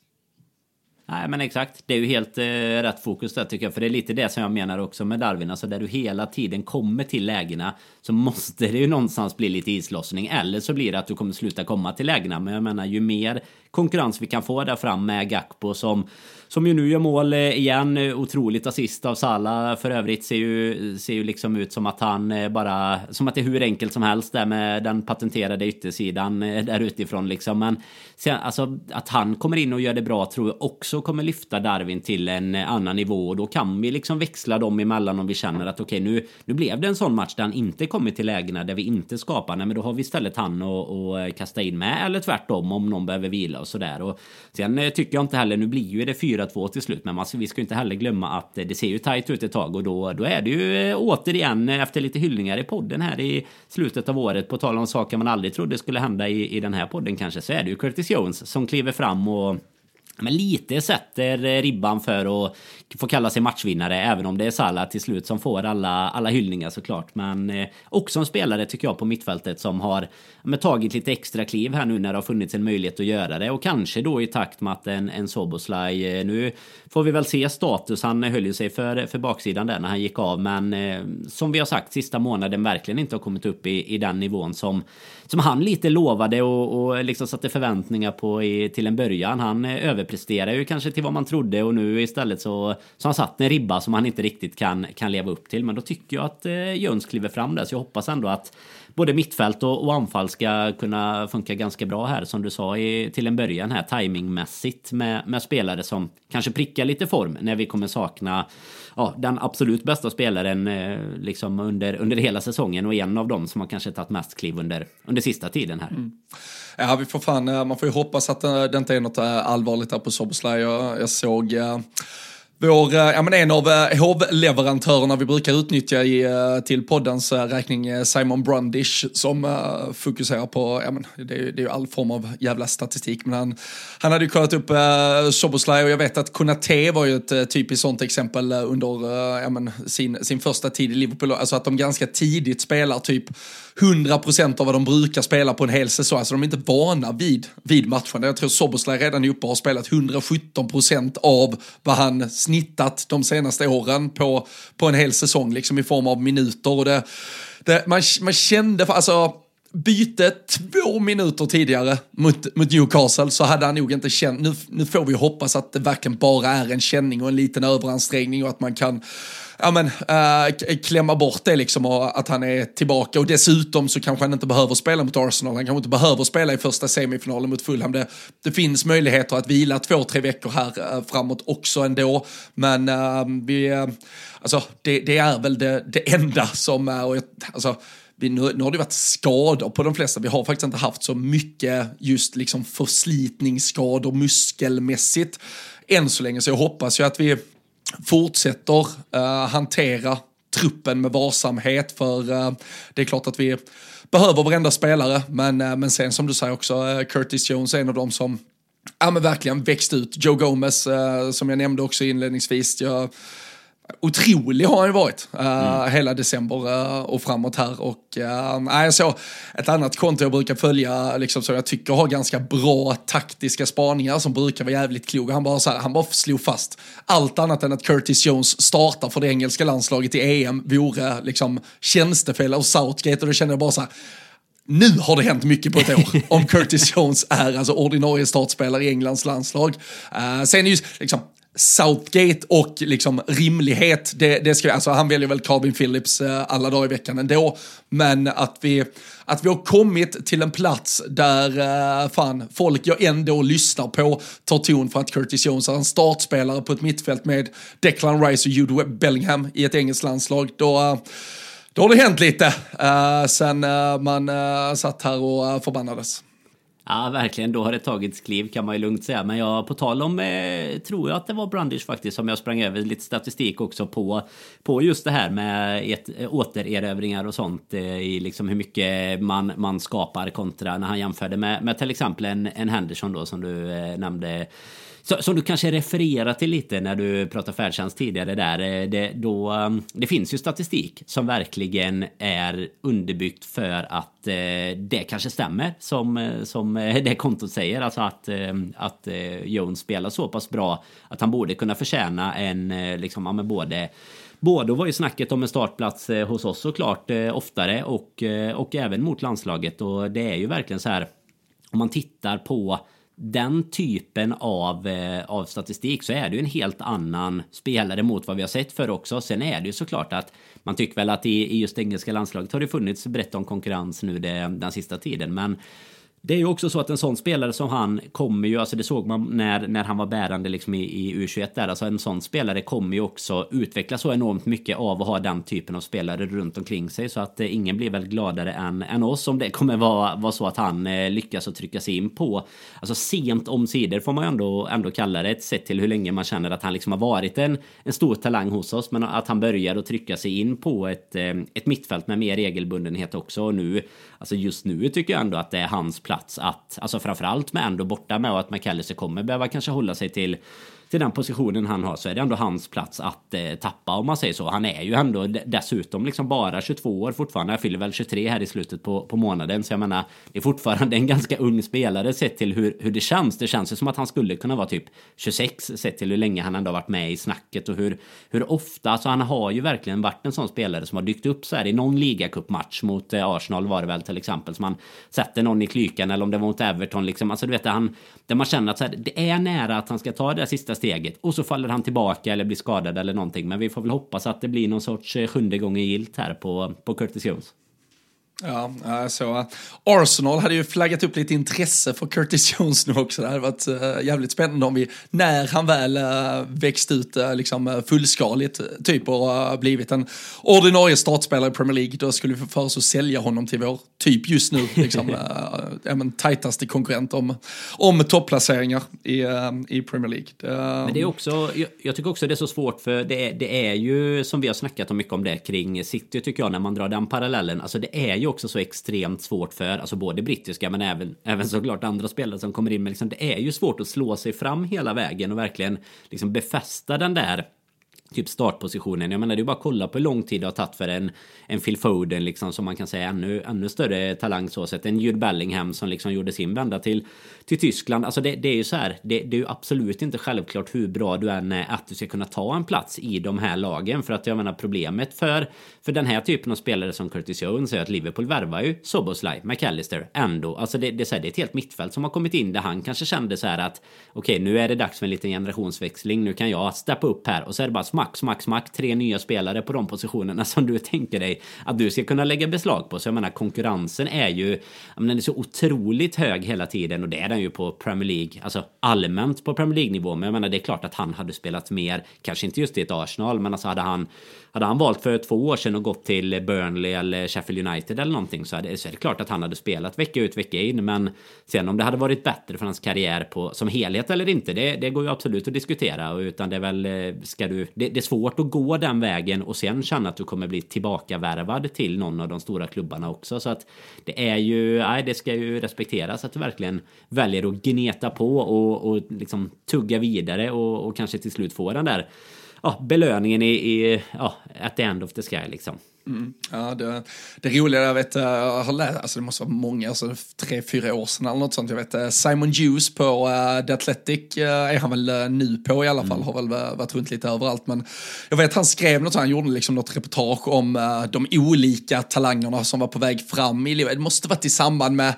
S2: Nej men exakt, det är ju helt eh, rätt fokus där tycker jag. För det är lite det som jag menar också med Darwin. Alltså där du hela tiden kommer till lägena så måste det ju någonstans bli lite islossning. Eller så blir det att du kommer sluta komma till lägena. Men jag menar ju mer konkurrens vi kan få där fram med Gakpo som som ju nu gör mål eh, igen. Eh, otroligt assist av Salah för övrigt. Ser ju, ser ju liksom ut som att han eh, bara... Som att det är hur enkelt som helst där med den patenterade yttersidan där utifrån liksom. Men sen, alltså, att han kommer in och gör det bra tror jag också kommer lyfta Darwin till en annan nivå. Och då kan vi liksom växla dem emellan om vi känner att okej okay, nu, nu blev det en sån match där han inte kommit till lägena där vi inte skapar. Nej, men då har vi istället han att kasta in med. Eller tvärtom om någon behöver vila och sådär. sen tycker jag inte heller, nu blir ju det fyra 4-2 till slut. Men man, vi ska inte heller glömma att eh, det ser ju tajt ut ett tag och då, då är det ju eh, återigen eh, efter lite hyllningar i podden här i slutet av året på tal om saker man aldrig trodde skulle hända i, i den här podden kanske så är det ju Curtis Jones som kliver fram och men lite sätter eh, ribban för att få kalla sig matchvinnare även om det är Salah till slut som får alla, alla hyllningar såklart. Men eh, också en spelare tycker jag på mittfältet som har men, tagit lite extra kliv här nu när det har funnits en möjlighet att göra det och kanske då i takt med att en, en Soboslaj eh, nu får vi väl se status. Han höll ju sig för, för baksidan där när han gick av men som vi har sagt sista månaden verkligen inte har kommit upp i, i den nivån som, som han lite lovade och, och liksom satte förväntningar på i, till en början. Han eh, överpresterade ju kanske till vad man trodde och nu istället så, så har han satt en ribba som han inte riktigt kan, kan leva upp till. Men då tycker jag att eh, Jöns kliver fram där så jag hoppas ändå att både mittfält och, och anfall ska kunna funka ganska bra här som du sa i, till en början här timingmässigt med, med spelare som kanske prickar lite form när vi kommer sakna ja, den absolut bästa spelaren eh, liksom under, under hela säsongen och en av dem som har kanske tagit mest kliv under, under sista tiden här. Mm.
S1: Ja, vi får fan, eh, man får ju hoppas att eh, det, inte är något eh, allvarligt där på Soboslaj. Jag, jag såg vår, eh, ja, men en av eh, hovleverantörerna vi brukar utnyttja i, eh, till poddens räkning, Simon Brundish, som uh, fokuserar på, ja, men det, är, det är ju all form av jävla statistik, men han, han hade ju kollat upp uh, Soboslaj och jag vet att Konate var ju ett uh, typiskt sånt exempel under uh, ja, men, sin, sin första tid i Liverpool, alltså att de ganska tidigt spelar typ 100% av vad de brukar spela på en hel säsong. Alltså de är inte vana vid, vid matchen. Jag tror Soboslaj redan är uppe och har spelat 117% av vad han snittat de senaste åren på, på en hel säsong, liksom i form av minuter. Och det, det, man, man kände, alltså byte två minuter tidigare mot, mot Newcastle så hade han nog inte känt, nu, nu får vi hoppas att det verkligen bara är en känning och en liten överansträngning och att man kan ja, men, äh, klämma bort det liksom och att han är tillbaka. Och dessutom så kanske han inte behöver spela mot Arsenal. Han kanske inte behöver spela i första semifinalen mot Fulham. Det, det finns möjligheter att vila två, tre veckor här äh, framåt också ändå. Men äh, vi, alltså, det, det, är väl det, det enda som är, och alltså, vi, nu, nu har det varit skador på de flesta. Vi har faktiskt inte haft så mycket just liksom förslitningsskador muskelmässigt än så länge. Så jag hoppas ju att vi fortsätter uh, hantera truppen med varsamhet för uh, det är klart att vi behöver varenda spelare men, uh, men sen som du säger också Curtis Jones är en av dem som ja, men verkligen växt ut. Joe Gomez som jag nämnde också inledningsvis. Jag, otrolig har han ju varit uh, mm. hela december uh, och framåt här. Och uh, jag såg ett annat konto jag brukar följa, liksom, så jag tycker har ganska bra taktiska spaningar som brukar vara jävligt kloka. Han bara, så här, han bara slog fast allt annat än att Curtis Jones startar för det engelska landslaget i EM vore liksom tjänstefel och Southgate och då känner jag bara så här, nu har det hänt mycket på ett år om Curtis Jones är alltså ordinarie startspelare i Englands landslag. Uh, sen är ju liksom, Southgate och liksom rimlighet, det, det ska vi, alltså han väljer väl Calvin Phillips eh, alla dagar i veckan ändå, men att vi, att vi har kommit till en plats där eh, fan, folk jag ändå lyssnar på tar ton för att Curtis Jones är en startspelare på ett mittfält med Declan Rice och Jude Bellingham i ett engelskt landslag, då eh, då har det hänt lite uh, sen uh, man uh, satt här och uh, förbannades.
S2: Ja, verkligen. Då har det tagits kliv kan man ju lugnt säga. Men jag, på tal om, eh, tror jag att det var Brandish faktiskt, som jag sprang över lite statistik också på, på just det här med ett, eh, återerövringar och sånt eh, i liksom hur mycket man, man skapar kontra när han jämförde med, med till exempel en, en Henderson då som du eh, nämnde som du kanske refererar till lite när du pratar färdtjänst tidigare där. Eh, det, då, eh, det finns ju statistik som verkligen är underbyggt för att det kanske stämmer som, som som eh, det kontot säger. Alltså att, eh, att eh, Jones spelar så pass bra att han borde kunna förtjäna en, liksom, ja, både Både var ju snacket om en startplats hos oss såklart oftare och, och även mot landslaget och det är ju verkligen så här om man tittar på den typen av, eh, av statistik så är det ju en helt annan spelare mot vad vi har sett för också. Sen är det ju såklart att man tycker väl att i, i just engelska landslaget har det funnits brett om konkurrens nu det, den sista tiden. Men det är ju också så att en sån spelare som han kommer ju, alltså det såg man när, när han var bärande liksom i, i U21 där, alltså en sån spelare kommer ju också utvecklas så enormt mycket av att ha den typen av spelare runt omkring sig. Så att eh, ingen blir väl gladare än, än oss om det kommer vara, vara så att han eh, lyckas att trycka sig in på, alltså sent omsider får man ju ändå, ändå kalla det, ett sätt till hur länge man känner att han liksom har varit en, en stor talang hos oss, men att han börjar att trycka sig in på ett, eh, ett mittfält med mer regelbundenhet också och nu, alltså just nu tycker jag ändå att det är hans plats plats att, alltså framförallt med ändå borta med och att McAllister kommer behöva kanske hålla sig till till den positionen han har så är det ändå hans plats att eh, tappa om man säger så. Han är ju ändå dessutom liksom bara 22 år fortfarande. Jag fyller väl 23 här i slutet på, på månaden så jag menar det är fortfarande en ganska ung spelare sett till hur, hur det känns. Det känns ju som att han skulle kunna vara typ 26 sett till hur länge han ändå har varit med i snacket och hur, hur ofta, alltså han har ju verkligen varit en sån spelare som har dykt upp så här i någon ligacupmatch mot eh, Arsenal var det väl till exempel som man sätter någon i klykan eller om det var mot Everton liksom. Alltså du vet, han, där man känner att så här, det är nära att han ska ta det sista steget och så faller han tillbaka eller blir skadad eller någonting. Men vi får väl hoppas att det blir någon sorts eh, sjunde gången gilt här på, på Curtis Jones.
S1: Ja, så Arsenal hade ju flaggat upp lite intresse för Curtis Jones nu också. Det hade varit uh, jävligt spännande om vi, när han väl uh, växt ut liksom, fullskaligt typ och blivit en ordinarie startspelare i Premier League, då skulle vi få för oss att sälja honom till vår typ just nu, liksom, ja, men, tajtaste konkurrent om, om topplaceringar i, i Premier League.
S2: Men det är också, jag, jag, tycker också det är så svårt för det är, det är ju som vi har snackat om mycket om det kring City tycker jag när man drar den parallellen. Alltså det är ju också så extremt svårt för, alltså både brittiska men även, även såklart andra spelare som kommer in. Men liksom, det är ju svårt att slå sig fram hela vägen och verkligen liksom befästa den där typ startpositionen. Jag menar det är bara att kolla på hur lång tid det har tagit för en, en Phil Foden liksom som man kan säga ännu, ännu större talang så sett. En Jude Bellingham som liksom gjorde sin vända till, till Tyskland. Alltså det, det är ju så här, det, det, är ju absolut inte självklart hur bra du än är att du ska kunna ta en plats i de här lagen. För att jag menar problemet för, för den här typen av spelare som Curtis Jones är att Liverpool värvar ju Soboslaj, McAllister, ändå. Alltså det, det, är, så här, det är ett helt mittfält som har kommit in där han kanske kände så här att okej, okay, nu är det dags för en liten generationsväxling. Nu kan jag steppa upp här och så är det bara Max, max, max Tre nya spelare på de positionerna som du tänker dig att du ska kunna lägga beslag på. Så jag menar konkurrensen är ju, men den är så otroligt hög hela tiden och det är den ju på Premier League, alltså allmänt på Premier League nivå. Men jag menar det är klart att han hade spelat mer, kanske inte just i ett Arsenal, men alltså hade han hade han valt för två år sedan och gått till Burnley eller Sheffield United eller någonting så, hade, så är det klart att han hade spelat vecka ut vecka in. Men sen om det hade varit bättre för hans karriär på, som helhet eller inte, det, det går ju absolut att diskutera. Utan det är väl, eh, ska du, det, det, är svårt att gå den vägen och sen känna att du kommer bli tillbakavärvad till någon av de stora klubbarna också. Så att det är ju, nej, det ska ju respekteras att du verkligen väljer att gneta på och, och liksom tugga vidare och, och kanske till slut få den där ja, belöningen i, i ja, at the end of the sky liksom.
S1: Mm. Ja, det, det roliga, jag vet, jag har läst, alltså det måste vara många, alltså tre, fyra år sedan eller något sånt. Jag vet eh, Simon Hughes på uh, The Athletic uh, är han väl uh, nu på i alla fall, mm. har väl varit runt lite överallt. Men jag vet han skrev något, han gjorde liksom något reportage om uh, de olika talangerna som var på väg fram i livet. Det måste varit i samband med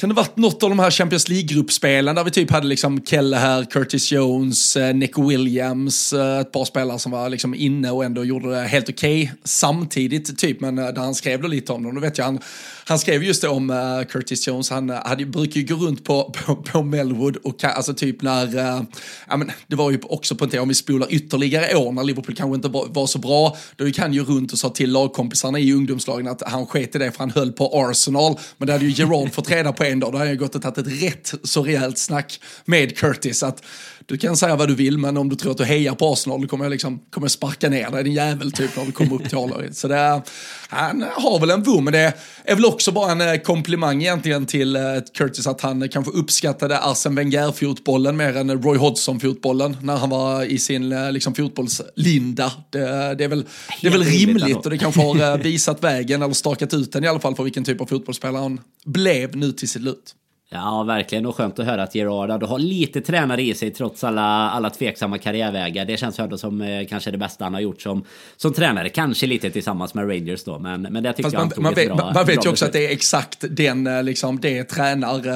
S1: kan det varit något av de här Champions League-gruppspelen där vi typ hade liksom Kelle här, Curtis Jones, eh, Nick Williams, eh, ett par spelare som var liksom inne och ändå gjorde det helt okej okay. samtidigt typ, men eh, där han skrev då lite om dem. Då vet jag, han, han skrev just det om uh, Curtis Jones, han hade, brukar ju gå runt på, på, på Melwood och alltså typ när, uh, ja men det var ju också på en tid, om vi spolar ytterligare år när Liverpool kanske inte var så bra, då gick han ju runt och sa till lagkompisarna i ungdomslagen att han sket i det för han höll på Arsenal, men det hade ju Gerard fått reda på en då, då har jag gått och tagit ett rätt så rejält snack med Curtis att du kan säga vad du vill, men om du tror att du hejar på Arsenal, då kommer jag liksom, kommer jag sparka ner dig, din jävel, typ, när du kommer upp till a Så det är, han har väl en vurm, men det är väl också bara en eh, komplimang egentligen till eh, Curtis att han kanske uppskattade Arsene Wenger-fotbollen mer än Roy Hodgson-fotbollen när han var i sin eh, liksom, fotbollslinda. Det, det, är väl, det är väl rimligt och det kanske har visat vägen, eller stakat ut den i alla fall, för vilken typ av fotbollsspelare han blev nu till slut.
S2: Ja, verkligen. Och skönt att höra att Gerard har lite tränare i sig trots alla, alla tveksamma karriärvägar. Det känns ändå som eh, kanske det bästa han har gjort som, som tränare. Kanske lite tillsammans med Rangers då, men, men det tycker Fast jag man,
S1: han man, vet, bra, man vet ju också att det är exakt den, eh, liksom, det tränar... Uh,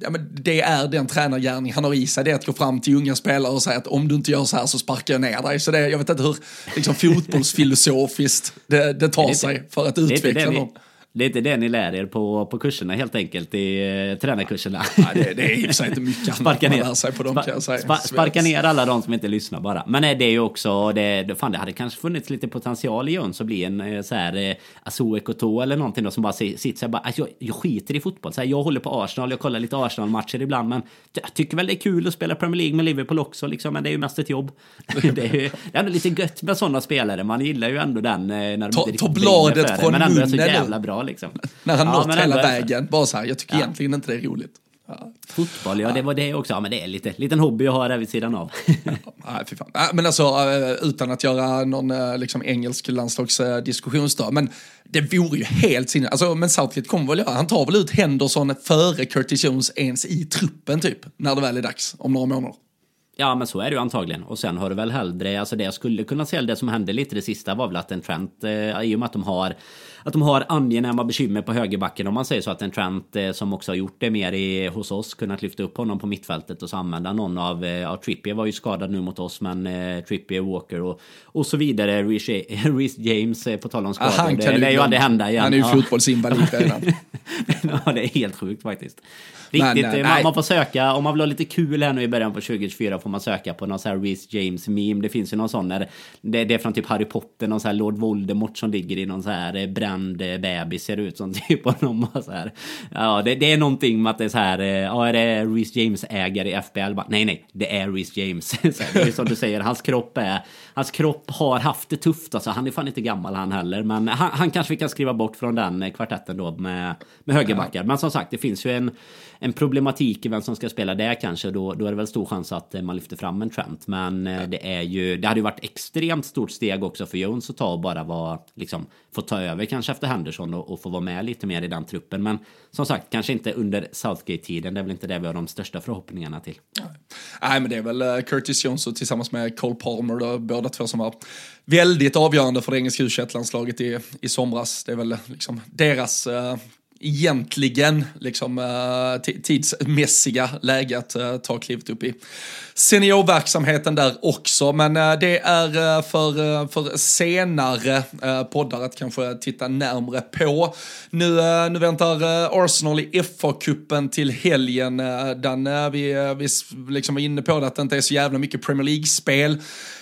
S1: ja, men det är den tränargärning han har i sig. Det är att gå fram till unga spelare och säga att om du inte gör så här så sparkar jag ner dig. Så det, jag vet inte hur liksom, fotbollsfilosofiskt det, det tar sig för att utveckla dem.
S2: Det är inte det ni lär er på, på kurserna helt enkelt, i eh, tränarkurserna.
S1: Nej, det, det är i och för sig inte mycket
S2: sparka ner, sig på dem kan jag säga. Spa, sparka ner alla de som inte lyssnar bara. Men nej, det är ju också, det, fan det hade kanske funnits lite potential i Jöns att bli en eh, så här eh, Azo Ekoto eller någonting då som bara sitter så här, bara, alltså, jag, jag skiter i fotboll. Så här, jag håller på Arsenal, jag kollar lite Arsenal-matcher ibland, men jag tycker väl det är kul att spela Premier League med Liverpool också, liksom, men det är ju mest ett jobb. det, är ju, det är ändå lite gött med sådana spelare, man gillar ju ändå den när de
S1: ta, Ta bladet från
S2: men ändå är så jävla bra liksom
S1: han ja, nått hela vägen. Bara så här, jag tycker ja. egentligen inte det är roligt.
S2: Ja. Fotboll, ja, det var det också. Ja, men det är lite liten hobby jag har där vid sidan av.
S1: ja, fy fan. Men alltså eh, utan att göra någon eh, liksom, engelsk landslagsdiskussion men det vore ju helt sinne. Alltså, men Southgate kommer väl göra, han tar väl ut Henderson före Curtis Jones ens i truppen typ, när det väl är dags om några månader.
S2: Ja men så är det ju antagligen. Och sen har du väl hellre, alltså det jag skulle kunna säga, det som hände lite det sista var väl att en Trent, eh, i och med att de har att de har angenäma bekymmer på högerbacken om man säger så att en Trent eh, som också har gjort det mer i, hos oss kunnat lyfta upp honom på mittfältet och så använda någon av, eh, ja Trippier var ju skadad nu mot oss men eh, Trippier, Walker och, och så vidare. Reece James eh, på tal om skador. Ah, det lär ju aldrig hända igen.
S1: Han är ju ja. fotbollsinvalid redan.
S2: ja det är helt sjukt faktiskt. Riktigt, men, man, man, får söka, om man vill ha lite kul här nu i början på 2024 får man söka på någon sån här Reece James meme. Det finns ju någon sån där, det, det är från typ Harry Potter, någon sån här Lord Voldemort som ligger i någon sån här bränd bebis ser ut som typ honom. Så här. Ja, det, det, är någonting med att det är så här, ja är det Reece James ägare i FBL? Bara, nej, nej, det är Reece James. så här, det är som du säger, hans kropp är, hans kropp har haft det tufft alltså. Han är fan inte gammal han heller, men han, han kanske vi kan skriva bort från den kvartetten då med, med högerbackar. Men som sagt, det finns ju en en problematik i vem som ska spela det kanske. Då, då är det väl stor chans att eh, man lyfter fram en Trent. Men eh, det är ju, det hade ju varit extremt stort steg också för Jones att ta och bara vara, liksom, få ta över kanske efter Henderson och, och få vara med lite mer i den truppen. Men som sagt, kanske inte under Southgate-tiden. Det är väl inte det vi har de största förhoppningarna till.
S1: Nej, men det är väl eh, Curtis Jones och tillsammans med Cole Palmer, då, båda två som var väldigt avgörande för det engelska u i, i somras. Det är väl liksom deras egentligen liksom, eh, tidsmässiga läge att eh, ta klivet upp i seniorverksamheten där också. Men eh, det är för, för senare poddar att kanske titta närmre på. Nu, nu väntar Arsenal i FA-cupen till helgen. Den, vi, vi liksom var inne på det att det inte är så jävla mycket Premier League-spel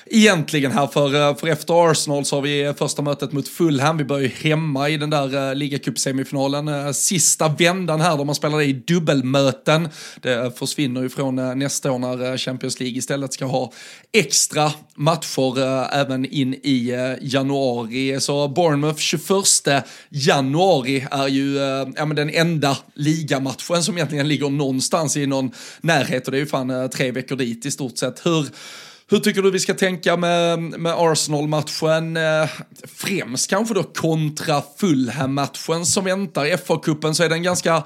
S1: egentligen här för, för efter Arsenal så har vi första mötet mot Fulham. Vi börjar ju hemma i den där ligacup-semifinalen sista vändan här då man spelar i dubbelmöten. Det försvinner ju från eh, nästa år när eh, Champions League istället ska ha extra matcher eh, även in i eh, januari. Så Bournemouth 21 januari är ju eh, ja, men den enda ligamatchen som egentligen ligger någonstans i någon närhet och det är ju fan tre veckor dit i stort sett. Hur hur tycker du vi ska tänka med, med Arsenal-matchen? Eh, Främst kanske då kontra Fulham-matchen som väntar. I FA-cupen så är det en ganska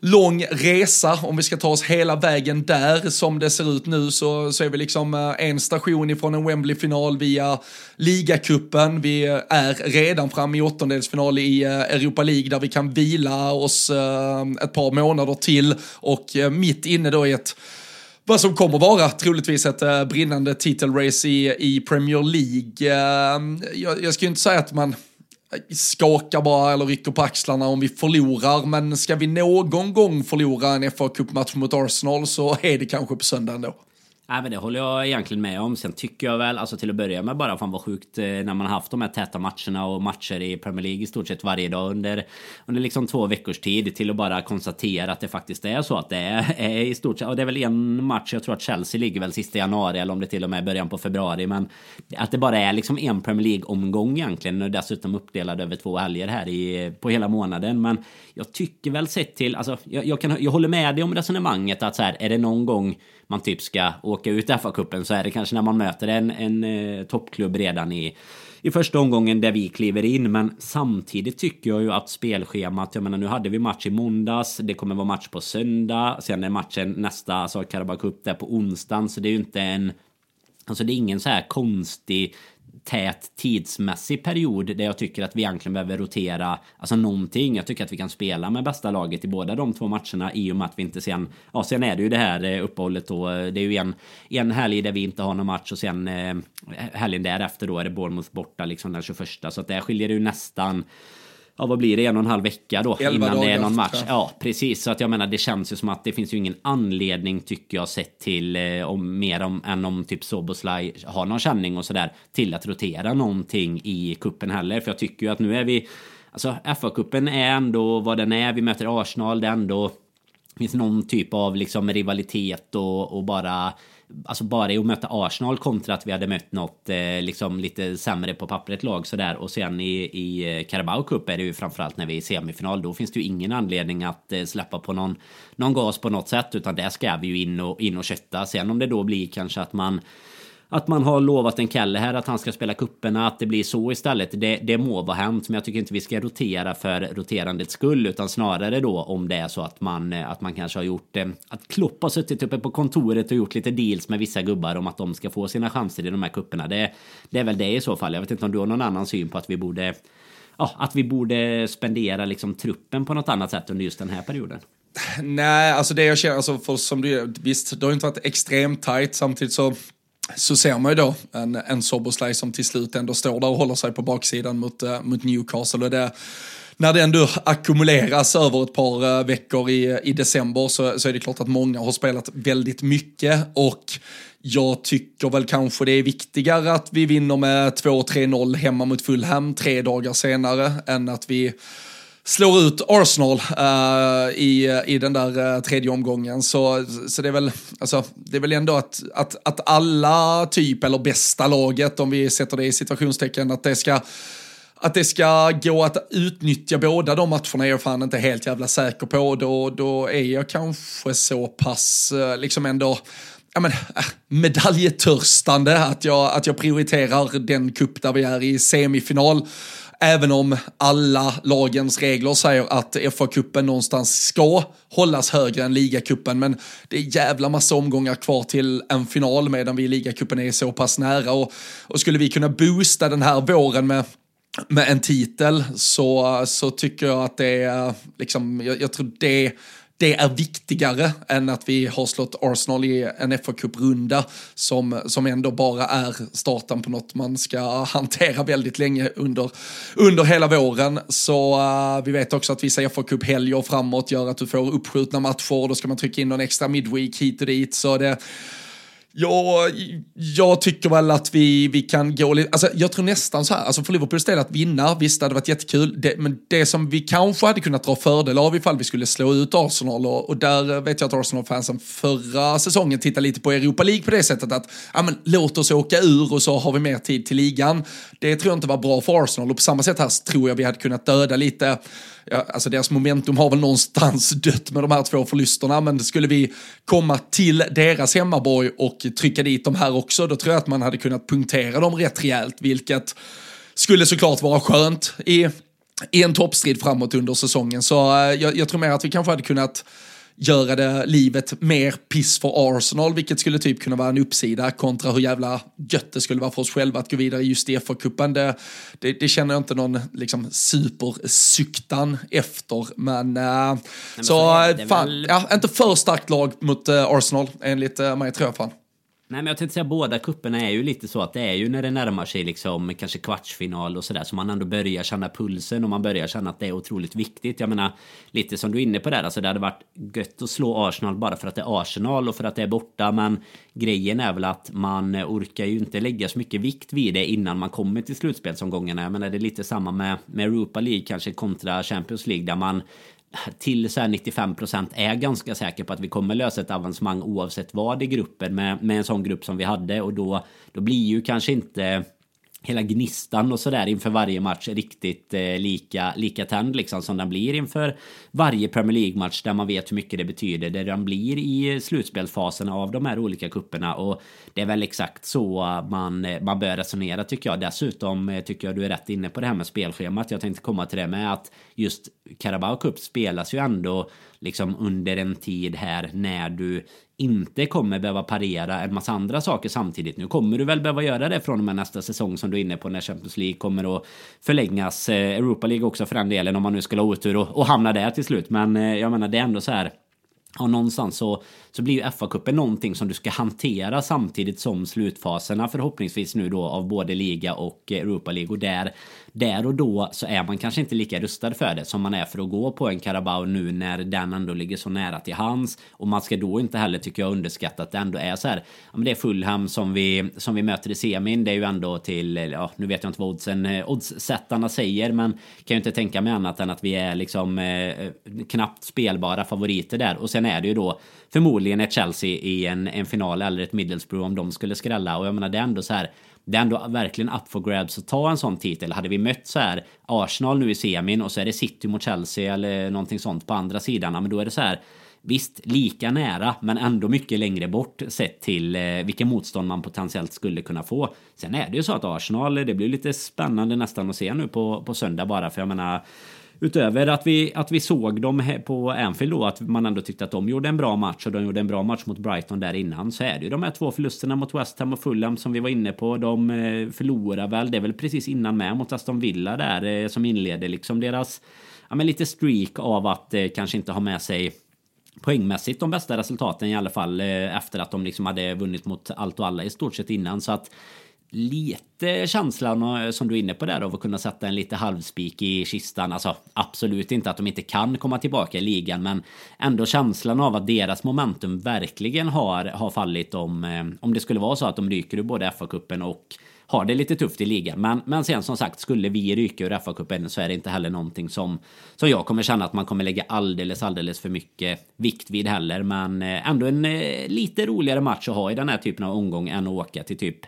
S1: lång resa. Om vi ska ta oss hela vägen där som det ser ut nu så, så är vi liksom eh, en station ifrån en Wembley-final via ligacupen. Vi är redan framme i åttondelsfinal i eh, Europa League där vi kan vila oss ett par månader till och mitt inne då i ett vad som kommer vara troligtvis ett eh, brinnande titelrace i, i Premier League. Eh, jag, jag ska ju inte säga att man eh, skakar bara eller rycker på axlarna om vi förlorar, men ska vi någon gång förlora en fa Cup-match mot Arsenal så är det kanske på söndag ändå.
S2: Nej men det håller jag egentligen med om. Sen tycker jag väl, alltså till att börja med bara fan vad sjukt eh, när man har haft de här täta matcherna och matcher i Premier League i stort sett varje dag under, under liksom två veckors tid till att bara konstatera att det faktiskt är så att det är, är i stort sett, och det är väl en match, jag tror att Chelsea ligger väl sista januari eller om det till och med är början på februari, men att det bara är liksom en Premier League omgång egentligen och dessutom uppdelad över två helger här i, på hela månaden. Men jag tycker väl sett till, alltså jag, jag, kan, jag håller med dig om resonemanget att så här, är det någon gång man typ ska åka ut FA-cupen så är det kanske när man möter en, en eh, toppklubb redan i i första omgången där vi kliver in. Men samtidigt tycker jag ju att spelschemat, jag menar nu hade vi match i måndags, det kommer vara match på söndag, sen är matchen nästa, alltså Carabao Cup där på onsdagen, så det är ju inte en Alltså det är ingen så här konstig tät tidsmässig period där jag tycker att vi egentligen behöver rotera alltså någonting. Jag tycker att vi kan spela med bästa laget i båda de två matcherna i och med att vi inte sen... Ja, sen är det ju det här eh, uppehållet då. Det är ju en, en helg där vi inte har någon match och sen eh, helgen därefter då är det Bournemouth borta liksom den 21. Så att där skiljer det ju nästan ja, vad blir det, en och en halv vecka då innan det är någon match. Ja, precis. Så att jag menar, det känns ju som att det finns ju ingen anledning tycker jag sett till eh, om mer om än om typ Soboslaj har någon känning och sådär till att rotera någonting i kuppen heller. För jag tycker ju att nu är vi Alltså FA-cupen är ändå vad den är. Vi möter Arsenal. Det är ändå finns någon typ av liksom rivalitet och, och bara Alltså bara i att möta Arsenal kontra att vi hade mött något eh, liksom lite sämre på pappret lag sådär. Och sen i, i eh, Carabao Cup är det ju framförallt när vi är i semifinal. Då finns det ju ingen anledning att eh, släppa på någon, någon gas på något sätt. Utan där ska vi ju in och, in och kötta. Sen om det då blir kanske att man att man har lovat en Kelle här att han ska spela kupperna att det blir så istället. Det, det må vara hänt, men jag tycker inte vi ska rotera för roterandets skull, utan snarare då om det är så att man, eh, att man kanske har gjort eh, att Klopp har suttit uppe på kontoret och gjort lite deals med vissa gubbar om att de ska få sina chanser i de här kupperna. Det, det är väl det i så fall. Jag vet inte om du har någon annan syn på att vi borde ja, att vi borde spendera liksom truppen på något annat sätt under just den här perioden.
S1: Nej, alltså det jag känner, alltså för som du, visst, det har inte varit extremt tajt samtidigt så så ser man ju då en, en Soboslaj som till slut ändå står där och håller sig på baksidan mot, eh, mot Newcastle. Och det, när det ändå ackumuleras över ett par eh, veckor i, i december så, så är det klart att många har spelat väldigt mycket och jag tycker väl kanske det är viktigare att vi vinner med 2-3-0 hemma mot Fulham tre dagar senare än att vi slår ut Arsenal uh, i, eh, i den där uh, tredje omgången. Så, så det, är väl, alltså, det är väl ändå att, att, att alla typ, eller bästa laget, om vi sätter det i situationstecken, att det ska att det ska gå att utnyttja båda de matcherna är jag fan inte helt jävla säker på. Då, då är jag kanske så pass, uh, liksom ändå, ja men, medaljetörstande att jag, att jag prioriterar den kupp där vi är i semifinal. Även om alla lagens regler säger att FA-cupen någonstans ska hållas högre än ligacupen. Men det är jävla massa omgångar kvar till en final medan vi i ligacupen är så pass nära. Och, och skulle vi kunna boosta den här våren med med en titel så, så tycker jag att det är, liksom, jag, jag tror det det är viktigare än att vi har slått Arsenal i en fa Cup-runda som, som ändå bara är starten på något man ska hantera väldigt länge under, under hela våren. Så uh, vi vet också att vissa fa Cup-helger framåt gör att du får uppskjutna matcher och då ska man trycka in någon extra midweek hit och dit. Så det Ja, jag tycker väl att vi, vi kan gå lite, alltså jag tror nästan så här, alltså för Liverpools del att vinna, visst det hade varit jättekul, det, men det som vi kanske hade kunnat dra fördel av ifall vi skulle slå ut Arsenal och, och där vet jag att Arsenal-fansen förra säsongen tittade lite på Europa League på det sättet att, ja men låt oss åka ur och så har vi mer tid till ligan. Det tror jag inte var bra för Arsenal och på samma sätt här tror jag vi hade kunnat döda lite ja, alltså deras momentum har väl någonstans dött med de här två förlusterna, men skulle vi komma till deras hemmaborg och trycka dit de här också, då tror jag att man hade kunnat punktera dem rätt rejält, vilket skulle såklart vara skönt i i en toppstrid framåt under säsongen. Så eh, jag, jag tror mer att vi kanske hade kunnat göra det livet mer piss för Arsenal, vilket skulle typ kunna vara en uppsida kontra hur jävla gött det skulle vara för oss själva att gå vidare just i FA-cupen. Det, det, det, känner jag inte någon liksom supersuktan efter, men, äh, Nej, men så, så fan, väl... ja, inte för starkt lag mot äh, Arsenal enligt äh, mig tror jag fan.
S2: Nej men jag tänkte säga båda kupperna är ju lite så att det är ju när det närmar sig liksom kanske kvartsfinal och sådär så man ändå börjar känna pulsen och man börjar känna att det är otroligt viktigt. Jag menar lite som du är inne på där, alltså det hade varit gött att slå Arsenal bara för att det är Arsenal och för att det är borta men grejen är väl att man orkar ju inte lägga så mycket vikt vid det innan man kommer till slutspelsomgångarna. Jag menar det är lite samma med, med Europa League kanske kontra Champions League där man till så 95 procent är ganska säker på att vi kommer lösa ett avancemang oavsett vad i gruppen med, med en sån grupp som vi hade. Och då, då blir ju kanske inte hela gnistan och sådär inför varje match riktigt eh, lika, lika tänd liksom som den blir inför varje Premier League-match där man vet hur mycket det betyder. Där den blir i slutspelsfaserna av de här olika kupperna och det är väl exakt så man, man bör resonera tycker jag. Dessutom eh, tycker jag du är rätt inne på det här med spelschemat. Jag tänkte komma till det med att just Carabao Cup spelas ju ändå liksom under en tid här när du inte kommer behöva parera en massa andra saker samtidigt. Nu kommer du väl behöva göra det från och med nästa säsong som du är inne på när Champions League kommer att förlängas. Eh, Europa League också för den delen om man nu skulle ha otur och, och hamna där till slut. Men eh, jag menar det är ändå så här Ja, någonstans så, så blir ju FA-cupen någonting som du ska hantera samtidigt som slutfaserna förhoppningsvis nu då av både liga och Europa League och där där och då så är man kanske inte lika rustad för det som man är för att gå på en Carabao nu när den ändå ligger så nära till hands och man ska då inte heller tycker jag underskatta att det ändå är så här. Ja, men det är Fulham som vi som vi möter i semin. Det är ju ändå till ja, nu vet jag inte vad oddsen eh, oddssättarna säger, men kan ju inte tänka mig annat än att vi är liksom eh, knappt spelbara favoriter där och sen är det ju då förmodligen ett Chelsea i en, en final eller ett Middlesbrough om de skulle skrälla och jag menar det är ändå så här det är ändå verkligen up for grabs att ta en sån titel. Hade vi mött så här Arsenal nu i semin och så är det City mot Chelsea eller någonting sånt på andra sidan, men då är det så här Visst, lika nära, men ändå mycket längre bort sett till eh, vilka motstånd man potentiellt skulle kunna få. Sen är det ju så att Arsenal, det blir lite spännande nästan att se nu på, på söndag bara, för jag menar utöver att vi, att vi såg dem på Anfield då, att man ändå tyckte att de gjorde en bra match och de gjorde en bra match mot Brighton där innan, så är det ju de här två förlusterna mot West Ham och Fulham som vi var inne på. De eh, förlorar väl, det är väl precis innan med mot Aston Villa där eh, som inleder liksom deras, ja men lite streak av att eh, kanske inte ha med sig poängmässigt de bästa resultaten i alla fall eh, efter att de liksom hade vunnit mot allt och alla i stort sett innan så att lite känslan eh, som du är inne på där av att kunna sätta en lite halvspik i kistan. Alltså absolut inte att de inte kan komma tillbaka i ligan, men ändå känslan av att deras momentum verkligen har, har fallit om, eh, om det skulle vara så att de ryker ur både FA-cupen och har det lite tufft i ligan. Men, men sen som sagt, skulle vi ryka ur FA-cupen så är det inte heller någonting som, som jag kommer känna att man kommer lägga alldeles, alldeles för mycket vikt vid heller. Men eh, ändå en lite roligare match att ha i den här typen av omgång än att åka till typ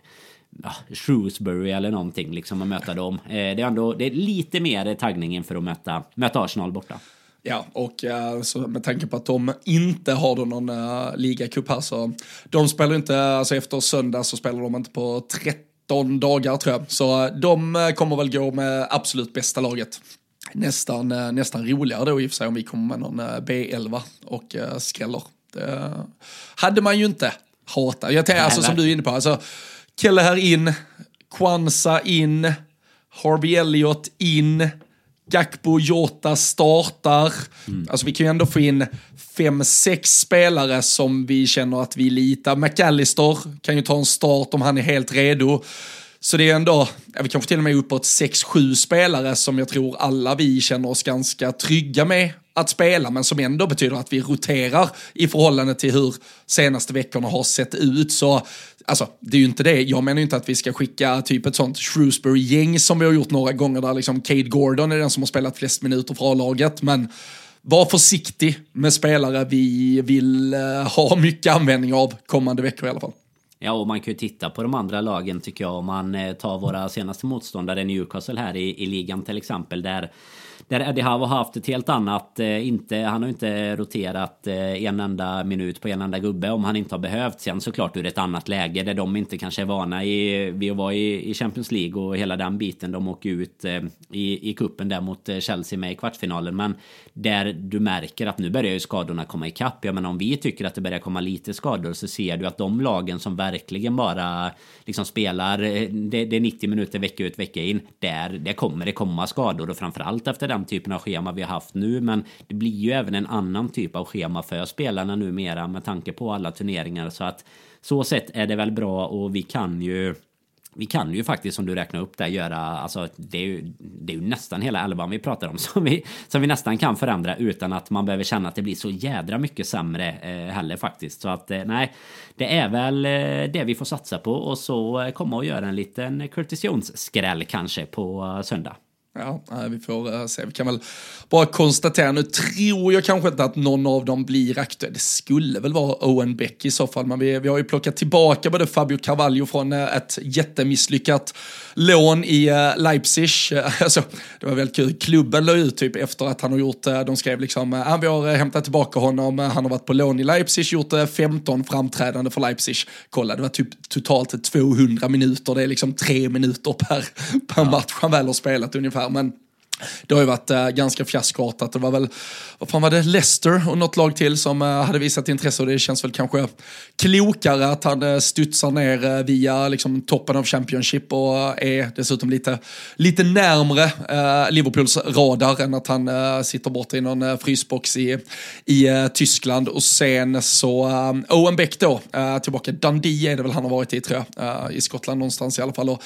S2: ja, Shrewsbury eller någonting liksom och möta dem. Eh, det är ändå det är lite mer taggning inför att möta, möta Arsenal borta.
S1: Ja, och uh, så med tanke på att de inte har någon uh, ligacup här så de spelar inte, alltså efter söndag så spelar de inte på 13 dagar tror jag. Så de kommer väl gå med absolut bästa laget. Nästan, nästan roligare då i och för sig om vi kommer med någon B11 och skräller. Det hade man ju inte hatat. Jag tänker, alltså som du är inne på, alltså Kelleher in, Kwanza in, Harvey Elliott in, Gakpo Jota startar. Mm. Alltså vi kan ju ändå få in fem, sex spelare som vi känner att vi litar. McAllister kan ju ta en start om han är helt redo. Så det är ändå, ja, vi kanske till och med uppåt 6-7 spelare som jag tror alla vi känner oss ganska trygga med att spela, men som ändå betyder att vi roterar i förhållande till hur senaste veckorna har sett ut. Så alltså, det är ju inte det. Jag menar ju inte att vi ska skicka typ ett sånt Shrewsbury-gäng som vi har gjort några gånger där liksom Cade Gordon är den som har spelat flest minuter för A-laget, men var försiktig med spelare vi vill eh, ha mycket användning av kommande veckor i alla fall.
S2: Ja, och man kan ju titta på de andra lagen tycker jag. Om man eh, tar våra senaste motståndare Newcastle här i, i ligan till exempel. Där där Eddie Howe har haft ett helt annat, eh, inte, han har inte roterat eh, en enda minut på en enda gubbe om han inte har behövt. Sen såklart ur ett annat läge där de inte kanske är vana i, vid att vara i, i Champions League och hela den biten. De åker ut eh, i, i kuppen där mot eh, Chelsea med i kvartsfinalen. Men där du märker att nu börjar ju skadorna komma ikapp. Jag menar om vi tycker att det börjar komma lite skador så ser du att de lagen som verkligen bara liksom spelar, eh, det, det är 90 minuter vecka ut vecka in. Där, där kommer det komma skador och framförallt efter den typen av schema vi har haft nu. Men det blir ju även en annan typ av schema för spelarna numera med tanke på alla turneringar. Så att så sett är det väl bra och vi kan ju vi kan ju faktiskt som du räknar upp där göra, alltså det är ju, det är ju nästan hela elvan vi pratar om som vi, som vi nästan kan förändra utan att man behöver känna att det blir så jädra mycket sämre eh, heller faktiskt. Så att eh, nej, det är väl eh, det vi får satsa på och så eh, komma och göra en liten Curtis Jones-skräll kanske på eh, söndag.
S1: Ja, vi får uh, se. Vi kan väl bara konstatera, nu tror jag kanske inte att någon av dem blir aktuell. Det skulle väl vara Owen Beck i så fall, men vi, vi har ju plockat tillbaka både Fabio Carvalho från uh, ett jättemisslyckat lån i uh, Leipzig. alltså, det var väldigt kul. Klubben la ut typ efter att han har gjort, de skrev liksom, vi har hämtat tillbaka honom, han har varit på lån i Leipzig, gjort 15 framträdande för Leipzig. Kolla, det var typ totalt 200 minuter, det är liksom tre minuter per, per match han väl har spelat ungefär här. Men det har ju varit äh, ganska fiaskoartat. Det var väl, vad fan var det, Leicester och något lag till som äh, hade visat intresse och det känns väl kanske klokare att han äh, studsar ner äh, via liksom, toppen av Championship och är dessutom lite, lite närmre äh, Liverpools radar än att han äh, sitter borta i någon äh, frysbox i, i Tyskland. Och sen så Owen Beck då, tillbaka. Dundee är det väl han har varit i tror jag, i Skottland någonstans i alla fall. Och,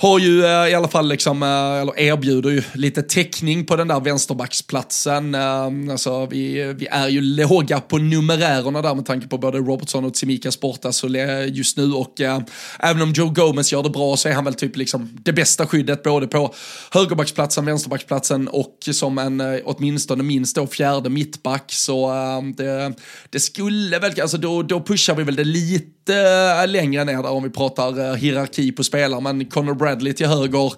S1: har ju eh, i alla fall liksom, eh, eller erbjuder ju lite täckning på den där vänsterbacksplatsen. Eh, alltså, vi, vi är ju låga på numerärerna där med tanke på både Robertson och Tsimikas borta så just nu. Och även om Joe Gomez gör det bra så är han väl typ liksom det bästa skyddet både på högerbacksplatsen, vänsterbacksplatsen och som en åtminstone minst då fjärde mittback. Så det, det skulle väl, alltså då, då pushar vi väl det lite längre ner där om vi pratar hierarki på spelare men Conor Bradley till höger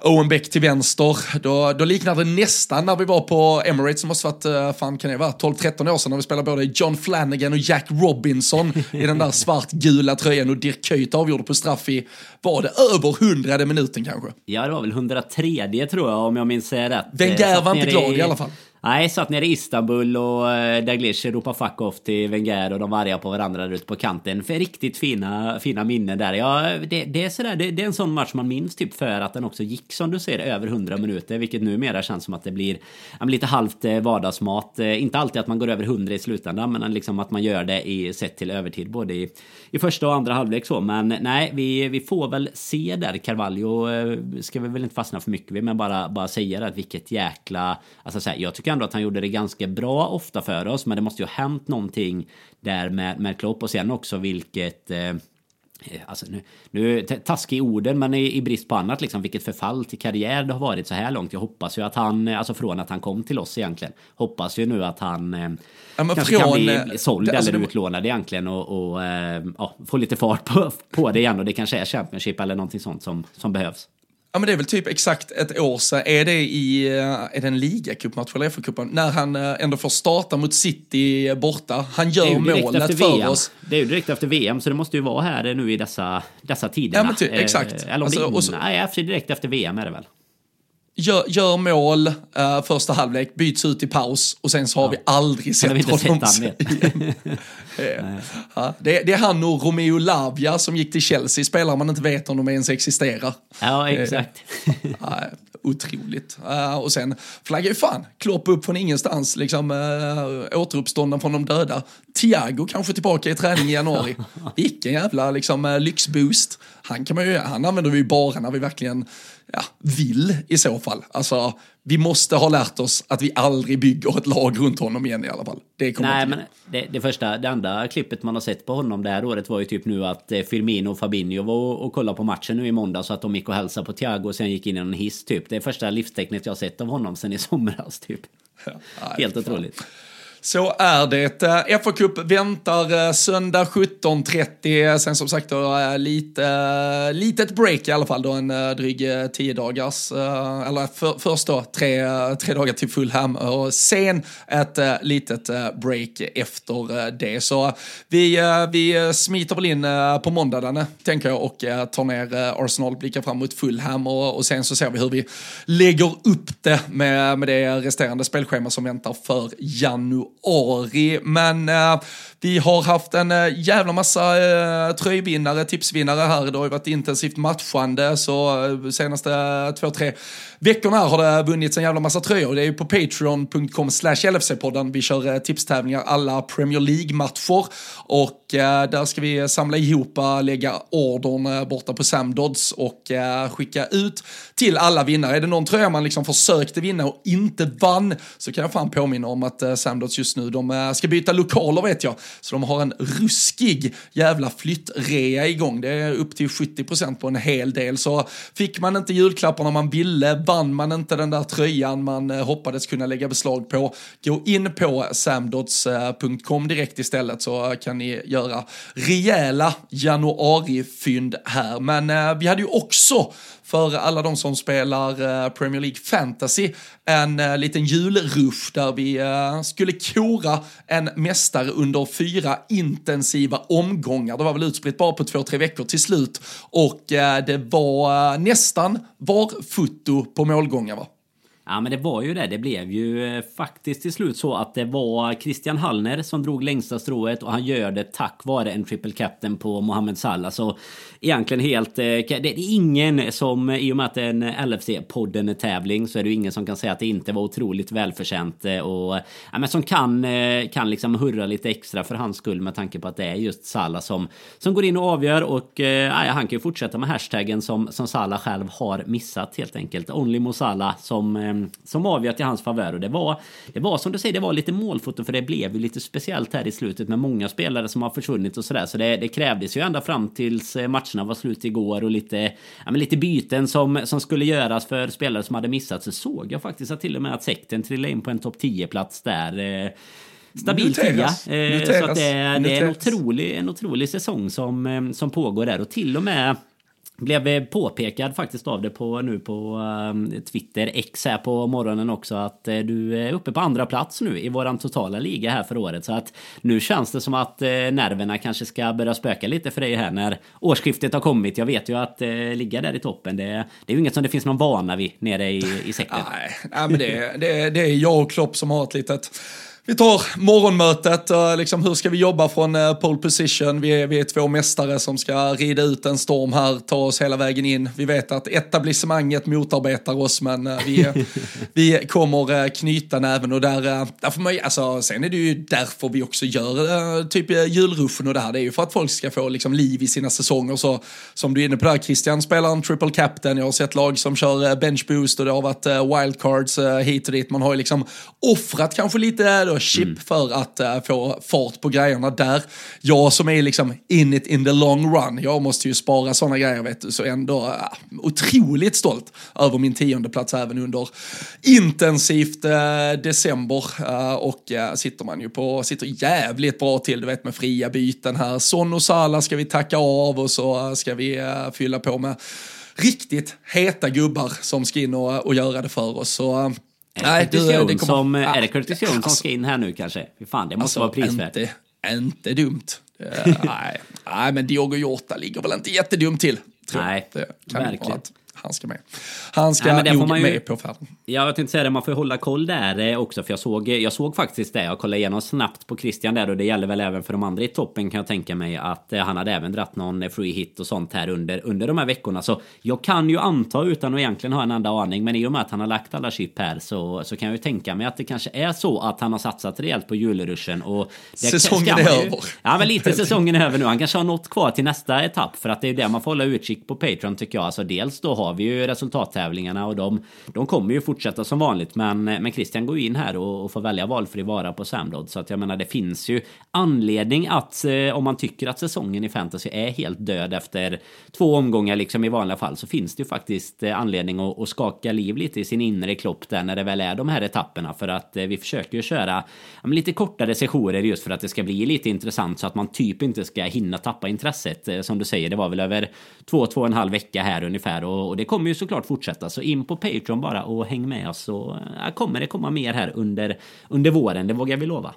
S1: Owen Beck till vänster. Då, då liknar det nästan när vi var på Emirates, som måste varit, eh, fan kan det vara, 12-13 år sedan när vi spelade både John Flanagan och Jack Robinson i den där svartgula tröjan och Dirk Kuyt avgjorde på straff i, var det över hundrade minuten kanske?
S2: Ja, det var väl 103 tror jag om jag minns rätt.
S1: Wenger var inte glad i, i alla fall.
S2: Nej, satt nere i Istanbul och eh, Daglish ropade fuck off till Wenger och de var arga på varandra där ute på kanten. För riktigt fina, fina minnen där. Ja, det, det är sådär, det, det, är en sån match man minns typ för att den också gick som du ser över 100 minuter. Vilket numera känns som att det blir ja, lite halvt eh, vardagsmat. Eh, inte alltid att man går över 100 i slutändan, men liksom att man gör det i sett till övertid. Både i, i första och andra halvlek så. Men nej, vi, vi får väl se där. Carvalho ska vi väl inte fastna för mycket vid, men bara, bara säga det att vilket jäkla... Alltså så här, jag tycker ändå att han gjorde det ganska bra ofta för oss. Men det måste ju ha hänt någonting där med, med Klopp och sen också vilket eh, Alltså nu, nu taskig i orden men i, i, brist på annat liksom vilket förfall till karriär det har varit så här långt. Jag hoppas ju att han, alltså från att han kom till oss egentligen. Hoppas ju nu att han eh, ja, kanske från, kan bli eh, såld det, alltså eller det, utlånad egentligen och, och eh, ja, få lite fart på, på det igen och det kanske är Championship eller någonting sånt som, som behövs.
S1: Ja men det är väl typ exakt ett år sedan, är det i, eh, är det en ligacupmatch eller FA-cupen? När han eh, ändå får starta mot City borta. Han gör målet för oss.
S2: Det är ju direkt efter VM så det måste ju vara här nu i dessa, dessa tiderna.
S1: Ja men typ, exakt.
S2: Eller om alltså, det är innan, nej direkt efter VM är det väl.
S1: Gör, gör mål uh, första halvlek, byts ut i paus och sen så har ja. vi aldrig sett vi honom igen. ja, det, det, är han och Romeo Lavia som gick till Chelsea, spelare man inte vet om de ens existerar.
S2: Ja, exakt.
S1: Uh, otroligt. Uh, och sen flaggar ju fan Klopp upp från ingenstans, liksom uh, återuppstånden från de döda. Thiago kanske tillbaka i träning i januari. Vilken jävla liksom, uh, lyxboost. Han, kan man ju, han använder vi ju bara när vi verkligen ja, vill i så fall. Alltså, vi måste ha lärt oss att vi aldrig bygger ett lag runt honom igen i alla fall. Det kommer
S2: Nej, men det, det, första, det andra klippet man har sett på honom det här året var ju typ nu att eh, Firmino och Fabinho var och, och kollade på matchen nu i måndag så att de gick och hälsade på Thiago och sen gick in i en hiss typ. Det är första livstecknet jag har sett av honom sen i somras typ. Ja, Helt otroligt.
S1: Så är det. Eh, FA Cup väntar eh, söndag 17.30. Sen som sagt då eh, lite, litet break i alla fall då en dryg 10 dagars, eller för, först då tre, tre dagar till Fulham och sen ett litet break efter det. Så vi, vi smiter väl in på måndag Danne, tänker jag och tar ner Arsenal, blickar fram mot Fulham och, och sen så ser vi hur vi lägger upp det med, med det resterande spelschema som väntar för januari januari. Men eh, vi har haft en eh, jävla massa eh, tröjvinnare, tipsvinnare här. Det har ju varit intensivt matchande så eh, senaste eh, två, tre veckorna har det vunnits en jävla massa tröjor. Det är ju på patreon.com slash LFC-podden vi kör eh, tipstävlingar alla Premier League-matcher. Och eh, där ska vi samla ihop, eh, lägga ordern borta på Samdods och skicka ut till alla vinnare. Är det någon tröja man liksom försökte vinna och inte vann så kan jag fan påminna om att Samdods just nu, de ska byta lokaler vet jag. Så de har en ruskig jävla flyttrea igång. Det är upp till 70% på en hel del. Så fick man inte julklapparna man ville, vann man inte den där tröjan man eh, hoppades kunna lägga beslag på, gå in på samdots.com eh, direkt istället så kan ni göra rejäla januarifynd här. Men eh, vi hade ju också för alla de som spelar eh, Premier League Fantasy en eh, liten julrush där vi eh, skulle kora en mästare under fyra intensiva omgångar. Det var väl utspritt bara på två, tre veckor till slut och det var nästan var foto på målgångar va?
S2: Ja men det var ju det. Det blev ju eh, faktiskt till slut så att det var Christian Hallner som drog längsta strået och han gör det tack vare en triple captain på Mohamed Salah. Så egentligen helt... Eh, det är ingen som, i och med att det är en LFC-podden eh, tävling så är det ju ingen som kan säga att det inte var otroligt välförtjänt och ja, men som kan, kan liksom hurra lite extra för hans skull med tanke på att det är just Salah som, som går in och avgör och ja, han kan ju fortsätta med hashtaggen som, som Salah själv har missat helt enkelt. Only Mo Salah som som avgör till hans favör. Och det var, det var som du säger, det var lite målfoto för det blev ju lite speciellt här i slutet med många spelare som har försvunnit och sådär. Så det, det krävdes ju ända fram tills eh, matcherna var slut igår och lite, ja, men lite byten som, som skulle göras för spelare som hade missat. Så såg jag faktiskt att till och med att sekten trillade in på en topp 10-plats där. Eh, stabil tia. Eh, så att det, det är en otrolig, en otrolig säsong som, som pågår där. Och till och med blev påpekad faktiskt av det på nu på ehm, Twitter X här på morgonen också att eh, du är uppe på andra plats nu i våran totala liga här för året så att nu känns det som att eh, nerverna kanske ska börja spöka lite för dig här när årsskiftet har kommit. Jag vet ju att eh, ligga där i toppen det, det är ju inget som det finns någon vana vid nere i, i sektorn.
S1: Nej, nej men det, det, det är jag och Klopp som har ett litet vi tar morgonmötet, liksom, hur ska vi jobba från uh, pole position? Vi är, vi är två mästare som ska rida ut en storm här, ta oss hela vägen in. Vi vet att etablissemanget motarbetar oss, men uh, vi, vi kommer knyta näven och där, där får man, alltså, sen är det ju därför vi också gör typ julruschen och det här. Det är ju för att folk ska få liksom, liv i sina säsonger. Så, som du är inne på där, Christian spelar en triple captain. Jag har sett lag som kör bench boost och det har varit wildcards hit och dit. Man har ju liksom offrat kanske lite då chip mm. för att uh, få fart på grejerna där. Jag som är liksom in it in the long run, jag måste ju spara sådana grejer vet du, så ändå uh, otroligt stolt över min tionde plats även under intensivt uh, december. och sitter man ju på, sitter jävligt bra till, du vet med fria byten här. Son och Sala ska vi tacka av och så ska vi fylla på med riktigt heta gubbar som ska in och, och göra det för oss. Så
S2: Nej, du, Jones, kommer, som, är det Curtis Jones som ska in här nu kanske? Fy fan, det måste alltså, vara prisvärt.
S1: Inte, inte dumt. Uh, nej. nej, men Diogo Jota ligger väl inte jättedumt till.
S2: Nej, verkligen
S1: han ska med. Han ska Nej, nog ju, med på färden.
S2: Ja, jag tänkte säga det, man får hålla koll där eh, också. För jag såg, jag såg faktiskt det. Jag kollade igenom snabbt på Christian där och det gäller väl även för de andra i toppen kan jag tänka mig. Att eh, han hade även dratt någon free hit och sånt här under, under de här veckorna. Så jag kan ju anta utan att egentligen ha en enda aning. Men i och med att han har lagt alla chip här så, så kan jag ju tänka mig att det kanske är så att han har satsat rejält på julruschen. Och
S1: säsongen är över.
S2: Ja, men lite säsongen är över nu. Han kanske har något kvar till nästa etapp. För att det är det man får hålla utkik på Patreon tycker jag. Alltså dels då har vi ju resultattävlingarna och de, de kommer ju fortsätta som vanligt. Men, men Christian går ju in här och, och får välja valfri vara på Samdodd. Så att jag menar det finns ju anledning att eh, om man tycker att säsongen i fantasy är helt död efter två omgångar liksom i vanliga fall så finns det ju faktiskt eh, anledning att, att skaka liv lite i sin inre klopp där när det väl är de här etapperna. För att eh, vi försöker ju köra ja, lite kortare sessioner just för att det ska bli lite intressant så att man typ inte ska hinna tappa intresset. Som du säger, det var väl över två, två och en halv vecka här ungefär och, och det det kommer ju såklart fortsätta. Så in på Patreon bara och häng med oss så eh, kommer det komma mer här under, under våren, det vågar vi lova.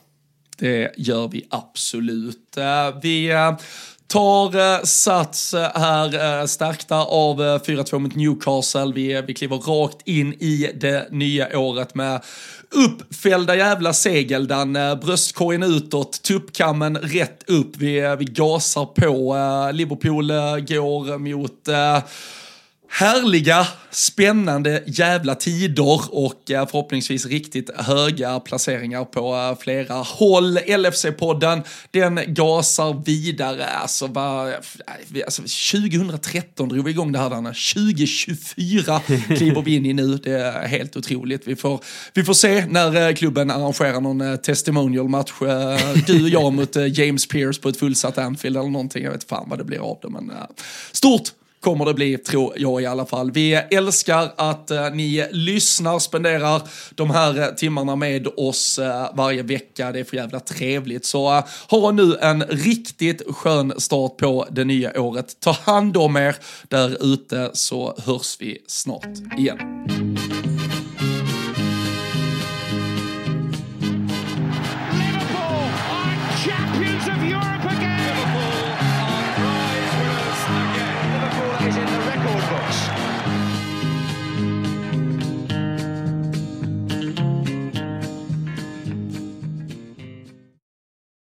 S1: Det gör vi absolut. Eh, vi eh, tar sats här, stärkta av 4-2 mot Newcastle. Vi, vi kliver rakt in i det nya året med uppfällda jävla segel, den bröstkorgen utåt, tuppkammen rätt upp. Vi, vi gasar på. Liverpool går mot härliga, spännande jävla tider och eh, förhoppningsvis riktigt höga placeringar på eh, flera håll. LFC-podden, den gasar vidare. Alltså, va, alltså 2013 drog vi igång det här, Danne. 2024 kliver vi in i nu. Det är helt otroligt. Vi får, vi får se när eh, klubben arrangerar någon testimonial-match. Du och jag mot James Pierce på ett fullsatt Anfield eller någonting. Jag vet fan vad det blir av det, men stort kommer det bli, tror jag i alla fall. Vi älskar att eh, ni lyssnar, spenderar de här eh, timmarna med oss eh, varje vecka. Det är för jävla trevligt. Så eh, ha nu en riktigt skön start på det nya året. Ta hand om er där ute så hörs vi snart igen.